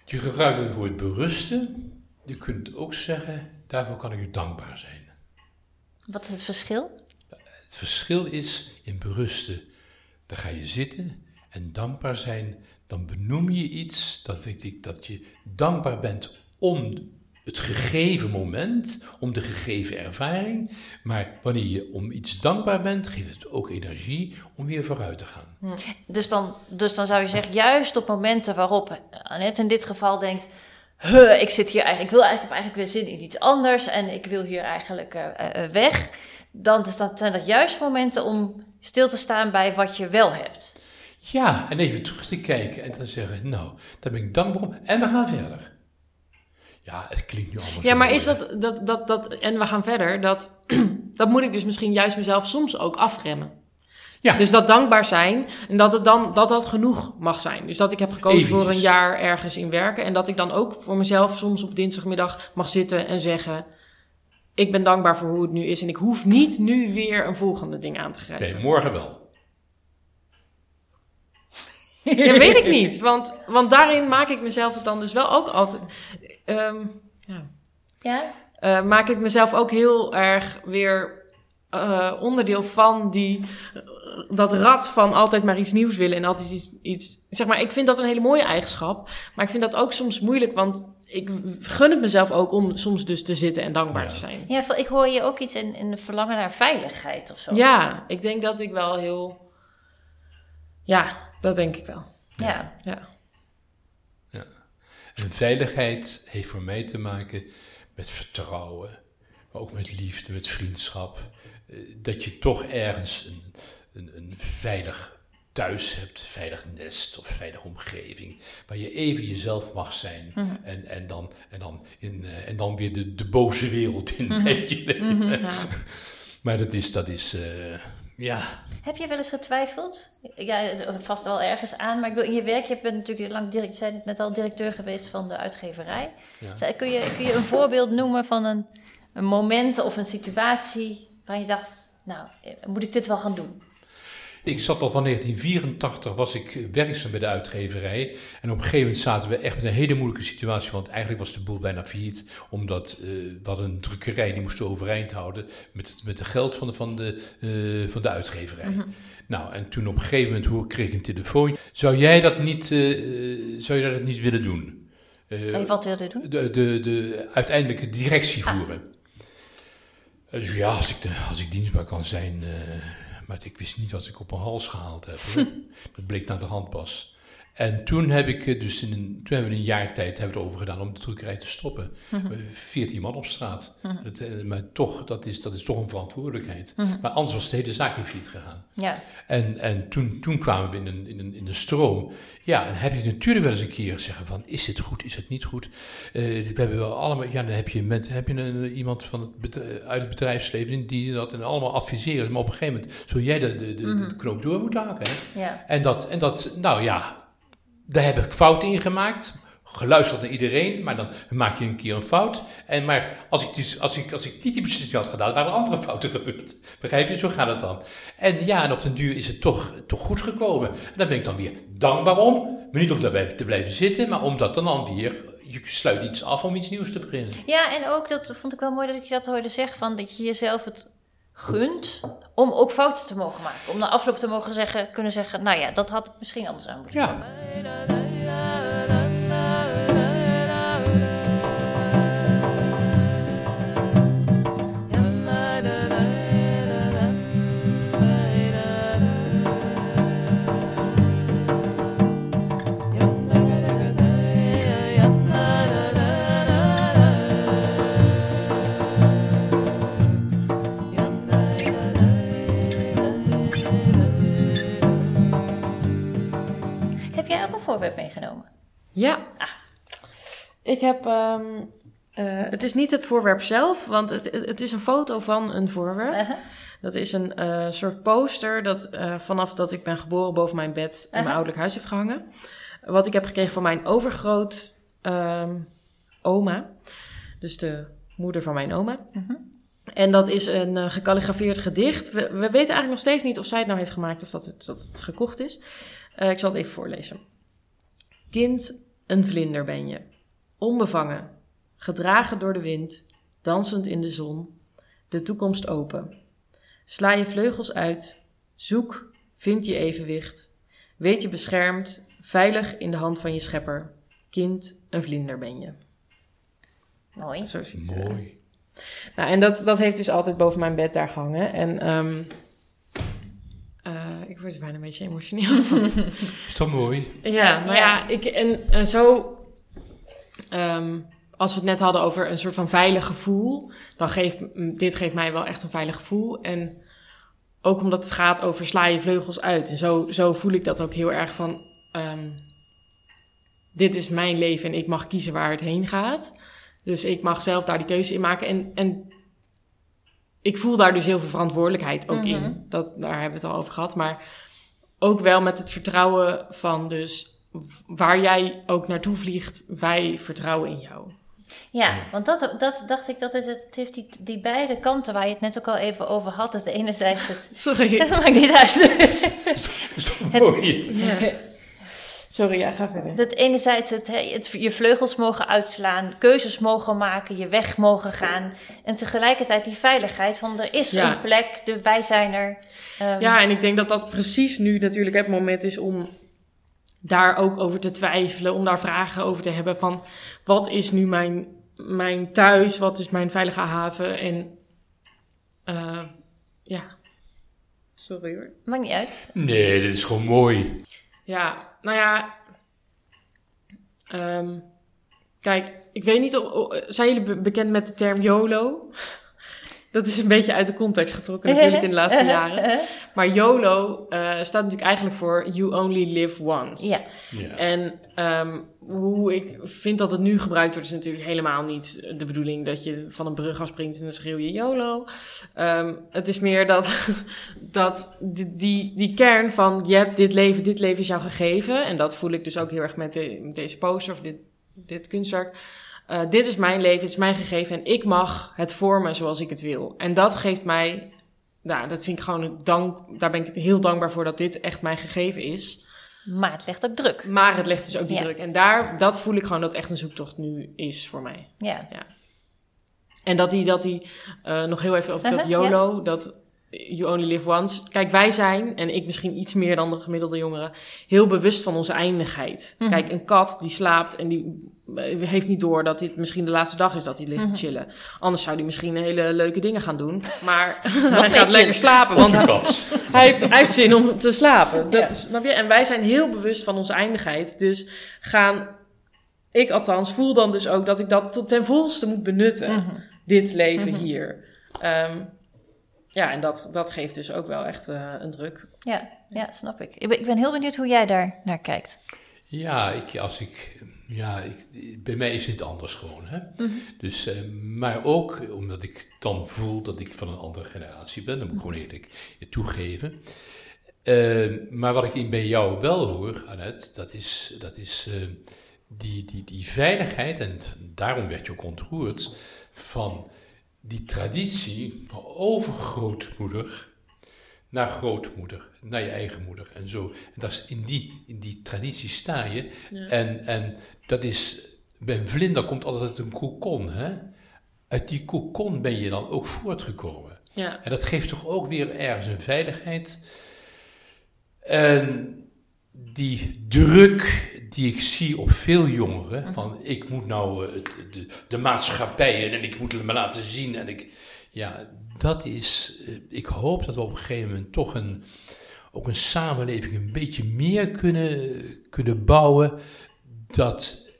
Speaker 4: je gebruikt het woord berusten. Je kunt ook zeggen, daarvoor kan ik u dankbaar zijn.
Speaker 2: Wat is het verschil?
Speaker 4: Het verschil is in berusten, dan ga je zitten en dankbaar zijn, dan benoem je iets, dat weet ik, dat je dankbaar bent om het gegeven moment, om de gegeven ervaring, maar wanneer je om iets dankbaar bent, geeft het ook energie om weer vooruit te gaan.
Speaker 2: Dus dan, dus dan zou je zeggen, juist op momenten waarop Annette in dit geval denkt... "Huh, ik zit hier eigenlijk, ik wil eigenlijk, ik heb eigenlijk weer zin in iets anders en ik wil hier eigenlijk eh, eh, eh, weg. Dan is dat, zijn dat juist momenten om stil te staan bij wat je wel hebt.
Speaker 4: Ja, en even terug te kijken en te zeggen, nou, daar ben ik dankbaar om en we gaan verder. Ja, het klinkt nu allemaal
Speaker 1: Ja,
Speaker 4: zo
Speaker 1: maar
Speaker 4: mooi,
Speaker 1: is dat, dat, dat, dat... En we gaan verder. Dat, dat moet ik dus misschien juist mezelf soms ook afremmen.
Speaker 4: Ja.
Speaker 1: Dus dat dankbaar zijn. En dat het dan dat dat genoeg mag zijn. Dus dat ik heb gekozen voor een jaar ergens in werken. En dat ik dan ook voor mezelf soms op dinsdagmiddag mag zitten en zeggen... Ik ben dankbaar voor hoe het nu is. En ik hoef niet nu weer een volgende ding aan te grijpen.
Speaker 4: Nee, morgen wel.
Speaker 1: Ja, weet ik niet. Want, want daarin maak ik mezelf het dan dus wel ook altijd. ehm, ja.
Speaker 2: Ja?
Speaker 1: Eh, maak ik mezelf ook heel erg weer eh, onderdeel van die, dat rad van altijd maar iets nieuws willen en altijd iets, iets. Zeg maar, ik vind dat een hele mooie eigenschap. Maar ik vind dat ook soms moeilijk, want ik gun het mezelf ook om soms dus te zitten en dankbaar
Speaker 4: Ja.
Speaker 1: te zijn.
Speaker 2: Ja, ik hoor je ook iets in, in de verlangen naar veiligheid of zo.
Speaker 1: Ja, ik denk dat ik wel heel... Ja, dat denk ik wel.
Speaker 2: Ja.
Speaker 1: Ja.
Speaker 4: En veiligheid heeft voor mij te maken met vertrouwen, maar ook met liefde, met vriendschap. Eh, Dat je toch ergens een, een, een veilig thuis hebt, veilig nest of veilige omgeving, waar je even jezelf mag zijn en, en, dan, en, dan in, eh, en dan weer de, de boze wereld in. je.
Speaker 1: Ja.
Speaker 4: Maar dat is, dat is eh, ja,
Speaker 2: Heb je wel eens getwijfeld? Ja, vast wel ergens aan, maar ik bedoel, in je werk, je bent natuurlijk lang, je zei net al, directeur geweest van de uitgeverij.
Speaker 4: Ja.
Speaker 2: Kun, je, kun je een voorbeeld noemen van een, een moment of een situatie waar je dacht, nou, eh, moet ik dit wel gaan doen?
Speaker 4: Ik zat al van 1984, was ik werkzaam bij de uitgeverij. En op een gegeven moment zaten we echt met een hele moeilijke situatie. Want eigenlijk was de boel bijna failliet. Omdat eh, we hadden een drukkerij, die moesten overeind houden. Met het, met het geld van de, van de, eh, van de uitgeverij. Nou, en toen op een gegeven moment hoor, kreeg ik een telefoon. Zou jij dat niet, zou je dat niet willen doen?
Speaker 2: Zou je wat willen doen?
Speaker 4: de, de, de uiteindelijke directie voeren. Dus ja, als ik, de, als ik dienstbaar kan zijn. eh, maar ik wist niet wat ik op mijn hals gehaald heb. dat bleek naar de hand pas. En toen heb ik eh, dus in een, toen hebben we een jaar tijd hebben we erover gedaan om de drukkerij te stoppen. Veertien man op straat. dat, eh, maar toch, dat is, dat is toch een verantwoordelijkheid. Maar anders was de hele zaak in failliet gegaan.
Speaker 2: Ja.
Speaker 4: En, en toen, toen kwamen we in een, in, een, in een stroom. Ja, en heb je natuurlijk wel eens een keer zeggen van, is dit goed, is het niet goed? Eh, we hebben wel allemaal, ja, dan heb je, met, heb je een, iemand van het, uit het bedrijfsleven die dat en allemaal adviseren. Maar op een gegeven moment zul jij de, de, de, de knoop door moeten haken. Hè?
Speaker 2: Ja.
Speaker 4: En, dat, en dat, nou ja, daar heb ik fouten in gemaakt. Geluisterd naar iedereen, maar dan maak je een keer een fout. En maar als ik, dus, als ik, als ik die beslissing had gedaan, waren er andere fouten gebeurd. Begrijp je? Zo gaat het dan. En ja, en op den duur is het toch, toch goed gekomen. En daar ben ik dan weer dankbaar om. Maar niet om daarbij te blijven zitten, maar omdat dan, dan weer, je sluit iets af om iets nieuws te beginnen.
Speaker 2: Ja, en ook, dat vond ik wel mooi dat ik je dat hoorde zeggen, van dat je jezelf het gunt om ook fouten te mogen maken. Om na afloop te mogen zeggen, kunnen zeggen, nou ja, dat had misschien anders aan moeten
Speaker 4: Ja.
Speaker 2: Voorwerp meegenomen?
Speaker 1: Ja. Ik heb... ehm, eh, het is niet het voorwerp zelf, want het, het is een foto van een voorwerp.
Speaker 2: Uh-huh.
Speaker 1: Dat is een eh, soort poster dat eh, vanaf dat ik ben geboren boven mijn bed in mijn
Speaker 2: Aha.
Speaker 1: ouderlijk huis heeft gehangen. Wat ik heb gekregen van mijn overgroot ehm, oma. Dus de moeder van mijn oma. En dat is een eh, gekalligrafeerd gedicht. We, we weten eigenlijk nog steeds niet of zij het nou heeft gemaakt of dat het, dat het gekocht is. Ik zal het even voorlezen. Kind, een vlinder ben je. Onbevangen, gedragen door de wind, dansend in de zon, de toekomst open. Sla je vleugels uit, zoek, vind je evenwicht, weet je beschermd, veilig in de hand van je schepper. Kind, een vlinder ben je.
Speaker 2: Mooi.
Speaker 1: Zo ziet het.
Speaker 4: Mooi.
Speaker 1: Nou, en dat, dat heeft dus altijd boven mijn bed daar gehangen. En ehm, eh, ik word er bijna een beetje emotioneel.
Speaker 4: Is toch mooi?
Speaker 1: ja, nou ja, ik, en, en zo... ehm, als we het net hadden over een soort van veilig gevoel... dan geeft dit geeft mij wel echt een veilig gevoel. En ook omdat het gaat over sla je vleugels uit. En zo, zo voel ik dat ook heel erg van... ehm, dit is mijn leven en ik mag kiezen waar het heen gaat. Dus ik mag zelf daar die keuze in maken. En, en ik voel daar dus heel veel verantwoordelijkheid ook in. Dat, daar hebben we het al over gehad. Maar ook wel met het vertrouwen van dus waar jij ook naartoe vliegt, wij vertrouwen in jou.
Speaker 2: Ja, want dat, dat dacht ik, dat is het, het heeft die, die beide kanten waar je het net ook al even over had. Het enerzijds het...
Speaker 1: Sorry.
Speaker 2: Dat maakt niet uit.
Speaker 4: Mooi?
Speaker 1: Sorry, ja, ga verder.
Speaker 2: Dat enerzijds het, hè, het, je vleugels mogen uitslaan, keuzes mogen maken, je weg mogen gaan. En tegelijkertijd die veiligheid van er is
Speaker 1: Ja.
Speaker 2: een plek, de, wij zijn er. Ehm,
Speaker 1: Ja, en ik denk dat dat precies nu natuurlijk het moment is om daar ook over te twijfelen, om daar vragen over te hebben van wat is nu mijn, mijn thuis, wat is mijn veilige haven en uh, ja. Sorry hoor.
Speaker 2: Maakt niet uit.
Speaker 4: Nee, dit is gewoon mooi.
Speaker 1: Ja, nou ja. Um, kijk, ik weet niet, zijn jullie bekend met de term YOLO? Dat is een beetje uit de context getrokken natuurlijk in de laatste jaren. Maar YOLO uh, staat natuurlijk eigenlijk voor You Only Live Once.
Speaker 2: Ja.
Speaker 4: Ja.
Speaker 1: En um, hoe ik vind dat het nu gebruikt wordt, is natuurlijk helemaal niet de bedoeling dat je van een brug afspringt en dan schreeuw je YOLO. Um, het is meer dat, dat die, die, die kern van je hebt dit leven, dit leven is jou gegeven. En dat voel ik dus ook heel erg met, de, met deze poster of dit, dit kunstwerk. Uh, dit is mijn leven, het is mijn gegeven en ik mag het vormen zoals ik het wil. En dat geeft mij, nou, dat vind ik gewoon dank, daar ben ik heel dankbaar voor dat dit echt mijn gegeven is.
Speaker 2: Maar het legt ook druk.
Speaker 1: Maar het legt dus ook die druk. En daar, dat voel ik gewoon dat echt een zoektocht nu is voor mij.
Speaker 2: Ja.
Speaker 1: ja. En dat die, dat die uh, nog heel even over dat YOLO, dat you only live once. Kijk, wij zijn, en ik misschien iets meer dan de gemiddelde jongeren, heel bewust van onze eindigheid. Mm -hmm. Kijk, een kat die slaapt en die heeft niet door dat dit misschien de laatste dag is dat hij ligt mm -hmm. te chillen. Anders zou hij misschien hele leuke dingen gaan doen. Maar hij gaat lekker slapen, want hij, hij, heeft, hij heeft zin om te slapen. Dat ja. is, snap je? En wij zijn heel bewust van onze eindigheid. Dus gaan, ik althans, voel dan dus ook dat ik dat tot ten volste moet benutten. Mm -hmm. Dit leven hier. Um, ja, en dat, dat geeft dus ook wel echt uh, een druk.
Speaker 2: Ja, ja, snap ik. ik ben, ik ben heel benieuwd hoe jij daar naar kijkt.
Speaker 4: Ja, ik, als ik, ja ik, bij mij is het anders gewoon. Hè? Mm -hmm. dus, uh, maar ook omdat ik dan voel dat ik van een andere generatie ben. Dat moet ik gewoon eerlijk toegeven. Uh, maar wat ik bij jou wel hoor, Annette, dat is, dat is die, die, die veiligheid. En daarom werd je ook ontroerd van die traditie van overgrootmoeder naar grootmoeder, naar je eigen moeder en zo. En dat is in, die, in die traditie sta je. Ja. En, en dat is, bij een vlinder komt altijd uit een kokon. Hè? Uit die kokon ben je dan ook voortgekomen.
Speaker 1: Ja.
Speaker 4: En dat geeft toch ook weer ergens een veiligheid. En die druk die ik zie op veel jongeren, van ik moet nou uh, de, de maatschappij en ik moet me laten zien en ik, ja, dat is, uh, ik hoop dat we op een gegeven moment toch een, ook een samenleving een beetje meer kunnen, kunnen bouwen, dat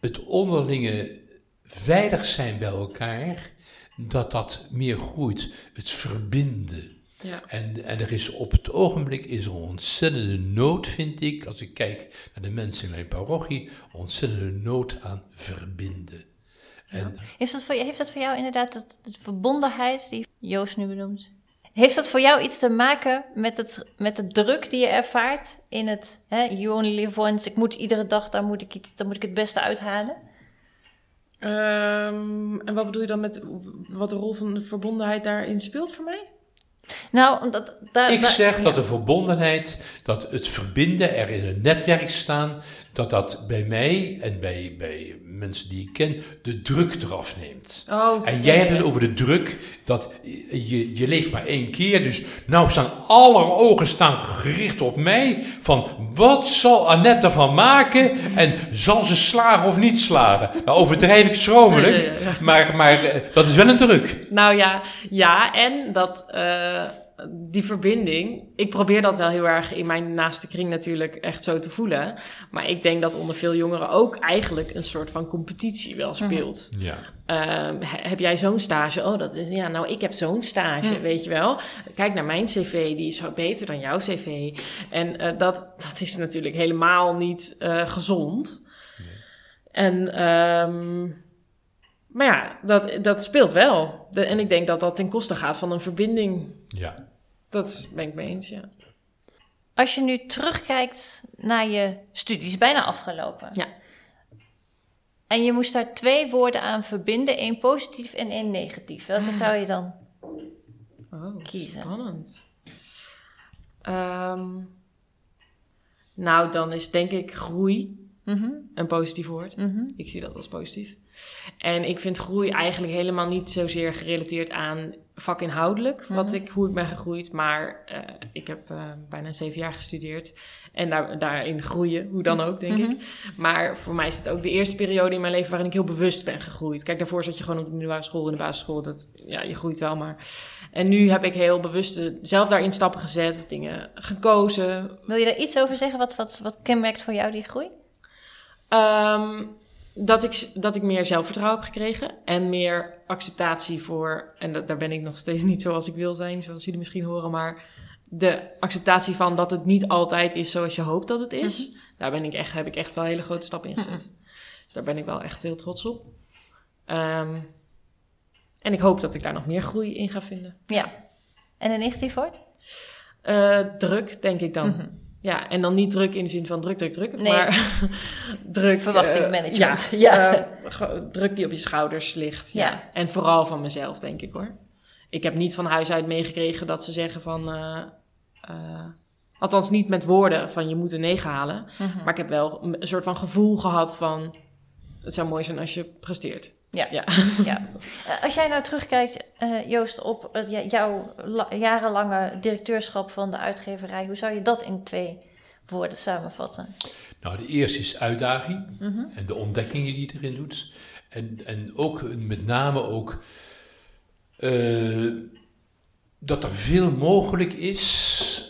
Speaker 4: het onderlinge veilig zijn bij elkaar, dat dat meer groeit, het verbinden.
Speaker 1: Ja.
Speaker 4: En, en er is op het ogenblik is er ontzettende nood, vind ik, als ik kijk naar de mensen in mijn parochie, ontzettende nood aan verbinden. En,
Speaker 2: ja. heeft, dat voor, heeft dat voor jou inderdaad de, de verbondenheid die Joost nu benoemt? Heeft dat voor jou iets te maken met, het, met de druk die je ervaart in het hè, you only live once, ik moet iedere dag, daar moet ik, iets, daar moet ik het beste uithalen?
Speaker 1: Um, en wat bedoel je dan met wat de rol van de verbondenheid daarin speelt voor mij?
Speaker 2: Nou, omdat daar,
Speaker 4: ik zeg dat de verbondenheid, dat het verbinden, er in een netwerk staan, dat dat bij mij en bij, bij mensen die ik ken, de druk eraf neemt.
Speaker 1: Oh,
Speaker 4: en jij hebt het over de druk dat je, je leeft maar één keer, dus nou staan alle ogen staan gericht op mij, van wat zal Annette ervan maken en zal ze slagen of niet slagen? Nou overdrijf ik schromelijk, maar, maar eh, dat is wel een druk.
Speaker 1: Nou ja, ja en dat uh, die verbinding, ik probeer dat wel heel erg in mijn naaste kring natuurlijk echt zo te voelen. Maar ik denk dat onder veel jongeren ook eigenlijk een soort van competitie wel speelt.
Speaker 4: Ja.
Speaker 1: Um, heb jij zo'n stage? Oh, dat is, ja, nou, ik heb zo'n stage,
Speaker 2: Hm.
Speaker 1: weet je wel. Kijk naar mijn cv, die is beter dan jouw cv. En uh, dat, dat is natuurlijk helemaal niet uh, gezond.
Speaker 4: Nee.
Speaker 1: En, um, maar ja, dat, dat speelt wel. De, en ik denk dat dat ten koste gaat van een verbinding.
Speaker 4: Ja.
Speaker 1: Dat ben ik mee eens, ja.
Speaker 2: Als je nu terugkijkt naar je studies, bijna afgelopen.
Speaker 1: Ja.
Speaker 2: En je moest daar twee woorden aan verbinden, één positief en één negatief. Welke
Speaker 1: Hmm.
Speaker 2: zou je dan
Speaker 1: oh,
Speaker 2: kiezen?
Speaker 1: Spannend. Um, nou, dan is denk ik groei. Een positief woord. Ik zie dat als positief. En ik vind groei eigenlijk helemaal niet zozeer gerelateerd aan vakinhoudelijk, wat ik, hoe ik ben gegroeid. Maar eh, ik heb eh, bijna zeven jaar gestudeerd. En daar, daarin groeien, hoe dan ook, denk ik. Maar voor mij is het ook de eerste periode in mijn leven waarin ik heel bewust ben gegroeid. Kijk, daarvoor zat je gewoon op de middelbare school, in de basisschool. Dat, ja, je groeit wel, maar... En nu heb ik heel bewust zelf daarin stappen gezet, dingen gekozen.
Speaker 2: Wil je daar iets over zeggen? Wat, wat, wat kenmerkt voor jou die groei?
Speaker 1: Ehm, dat, ik, dat ik meer zelfvertrouwen heb gekregen en meer acceptatie voor, en dat, daar ben ik nog steeds niet zoals ik wil zijn, zoals jullie misschien horen, maar de acceptatie van dat het niet altijd is zoals je hoopt dat het is, daar ben ik echt, heb ik echt wel hele grote stappen in gezet. Dus daar ben ik wel echt heel trots op. Ehm, en ik hoop dat ik daar nog meer groei in ga vinden.
Speaker 2: Ja. En een negatief woord?
Speaker 1: Eh, druk, denk ik dan. Ja, en dan niet druk in de zin van druk, druk, druk.
Speaker 2: Nee.
Speaker 1: Maar druk.
Speaker 2: Verwachtingmanagement.
Speaker 1: eh,
Speaker 2: Ja.
Speaker 1: ja, eh, druk die op je schouders ligt. Ja.
Speaker 2: Ja.
Speaker 1: En vooral van mezelf, denk ik hoor. Ik heb niet van huis uit meegekregen dat ze zeggen van. eh, althans, niet met woorden van je moet een 9 halen.
Speaker 2: Mhm.
Speaker 1: Maar ik heb wel een soort van gevoel gehad van. Het zou mooi zijn als je presteert.
Speaker 2: Ja.
Speaker 1: Ja.
Speaker 2: Ja. Eh, Als jij nou terugkijkt, eh, Joost, op jouw la- jarenlange directeurschap van de uitgeverij, hoe zou je dat in twee woorden samenvatten?
Speaker 4: Nou, de eerste is uitdaging en de ontdekkingen die je erin doet. En, en ook met name ook eh, dat er veel mogelijk is,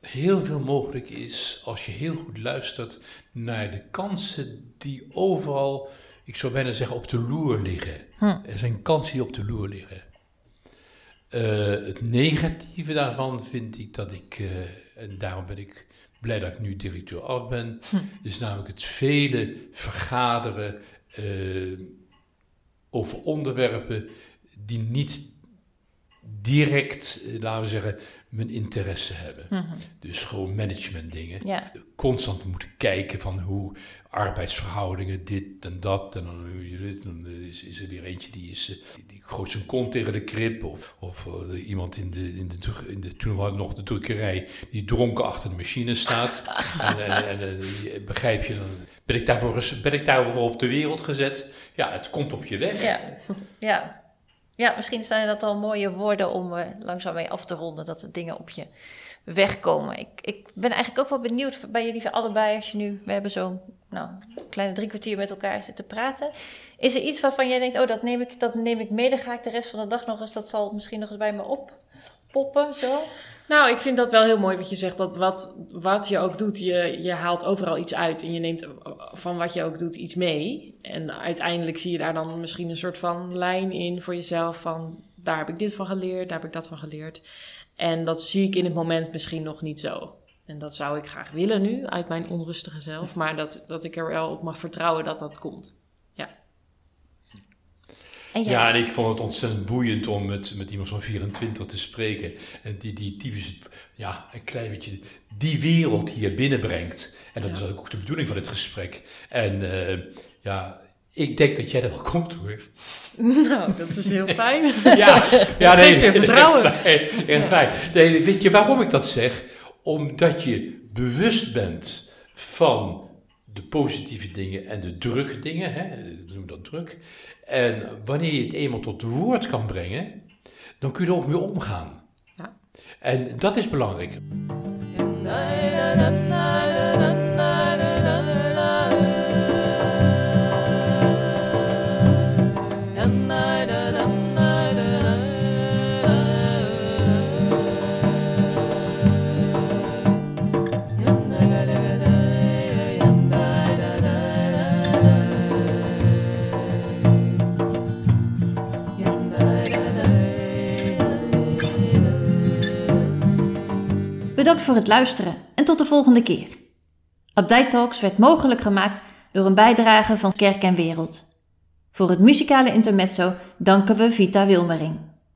Speaker 4: heel veel mogelijk is als je heel goed luistert naar de kansen die overal, ik zou bijna zeggen, op de loer liggen. Er zijn kansen die op de loer liggen. Eh, het negatieve daarvan vind ik dat ik, eh, en daarom ben ik blij dat ik nu directeur af ben, is namelijk het vele vergaderen eh, over onderwerpen die niet direct, laten we zeggen, mijn interesse hebben. Dus gewoon management dingen
Speaker 2: Ja.
Speaker 4: constant moeten kijken van hoe arbeidsverhoudingen, dit en dat. En dan, dan is, is er weer eentje die, is, eh, die, die gooit zijn kont tegen de krip. Of, of eh, iemand in de, in, de, in de, toen hadden we nog de drukkerij, die dronken achter de machine staat. en en, en eh, begrijp je, dan ben ik, daarvoor, ben ik daarvoor op de wereld gezet. Ja, het komt op je weg.
Speaker 2: Ja, ja. Ja misschien zijn dat al mooie woorden om eh, langzaam mee af te ronden, dat de dingen op je wegkomen. Ik, ik ben eigenlijk ook wel benieuwd bij jullie allebei, als je nu, we hebben zo'n nou, kleine drie kwartier met elkaar zitten praten. Is er iets waarvan jij denkt, oh, dat neem ik, dat neem ik mee, dan ga ik de rest van de dag nog eens, dat zal misschien nog eens bij me oppoppen, zo?
Speaker 1: Nou, ik vind dat wel heel mooi wat je zegt. Dat wat, wat je ook doet, je, je haalt overal iets uit. En je neemt van wat je ook doet iets mee. En uiteindelijk zie je daar dan misschien een soort van lijn in voor jezelf. Van daar heb ik dit van geleerd, daar heb ik dat van geleerd. En dat zie ik in het moment misschien nog niet zo. En dat zou ik graag willen nu, uit mijn onrustige zelf. Maar dat, dat ik er wel op mag vertrouwen dat dat komt. Ja.
Speaker 2: En jij?
Speaker 4: Ja, en ik vond het ontzettend boeiend om met, met iemand van 24 te spreken. En die, die typisch, ja, een klein beetje die wereld hier binnenbrengt. En dat is ook de bedoeling van dit gesprek. En eh, ja, ik denk dat jij er wel komt hoor.
Speaker 1: Nou, dat is heel fijn.
Speaker 4: Ja, ja
Speaker 1: geeft je vertrouwen.
Speaker 4: Echt, waar. Nee, weet je waarom ik dat zeg? Omdat je bewust bent van de positieve dingen en de drukke dingen, hè? we noemen dat druk. En wanneer je het eenmaal tot woord kan brengen, dan kun je er ook mee omgaan.
Speaker 1: Ja.
Speaker 4: En dat is belangrijk.
Speaker 3: Bedankt voor het luisteren en tot de volgende keer. Update Talks werd mogelijk gemaakt door een bijdrage van Kerk en Wereld. Voor het muzikale intermezzo danken we Vita Wilmering.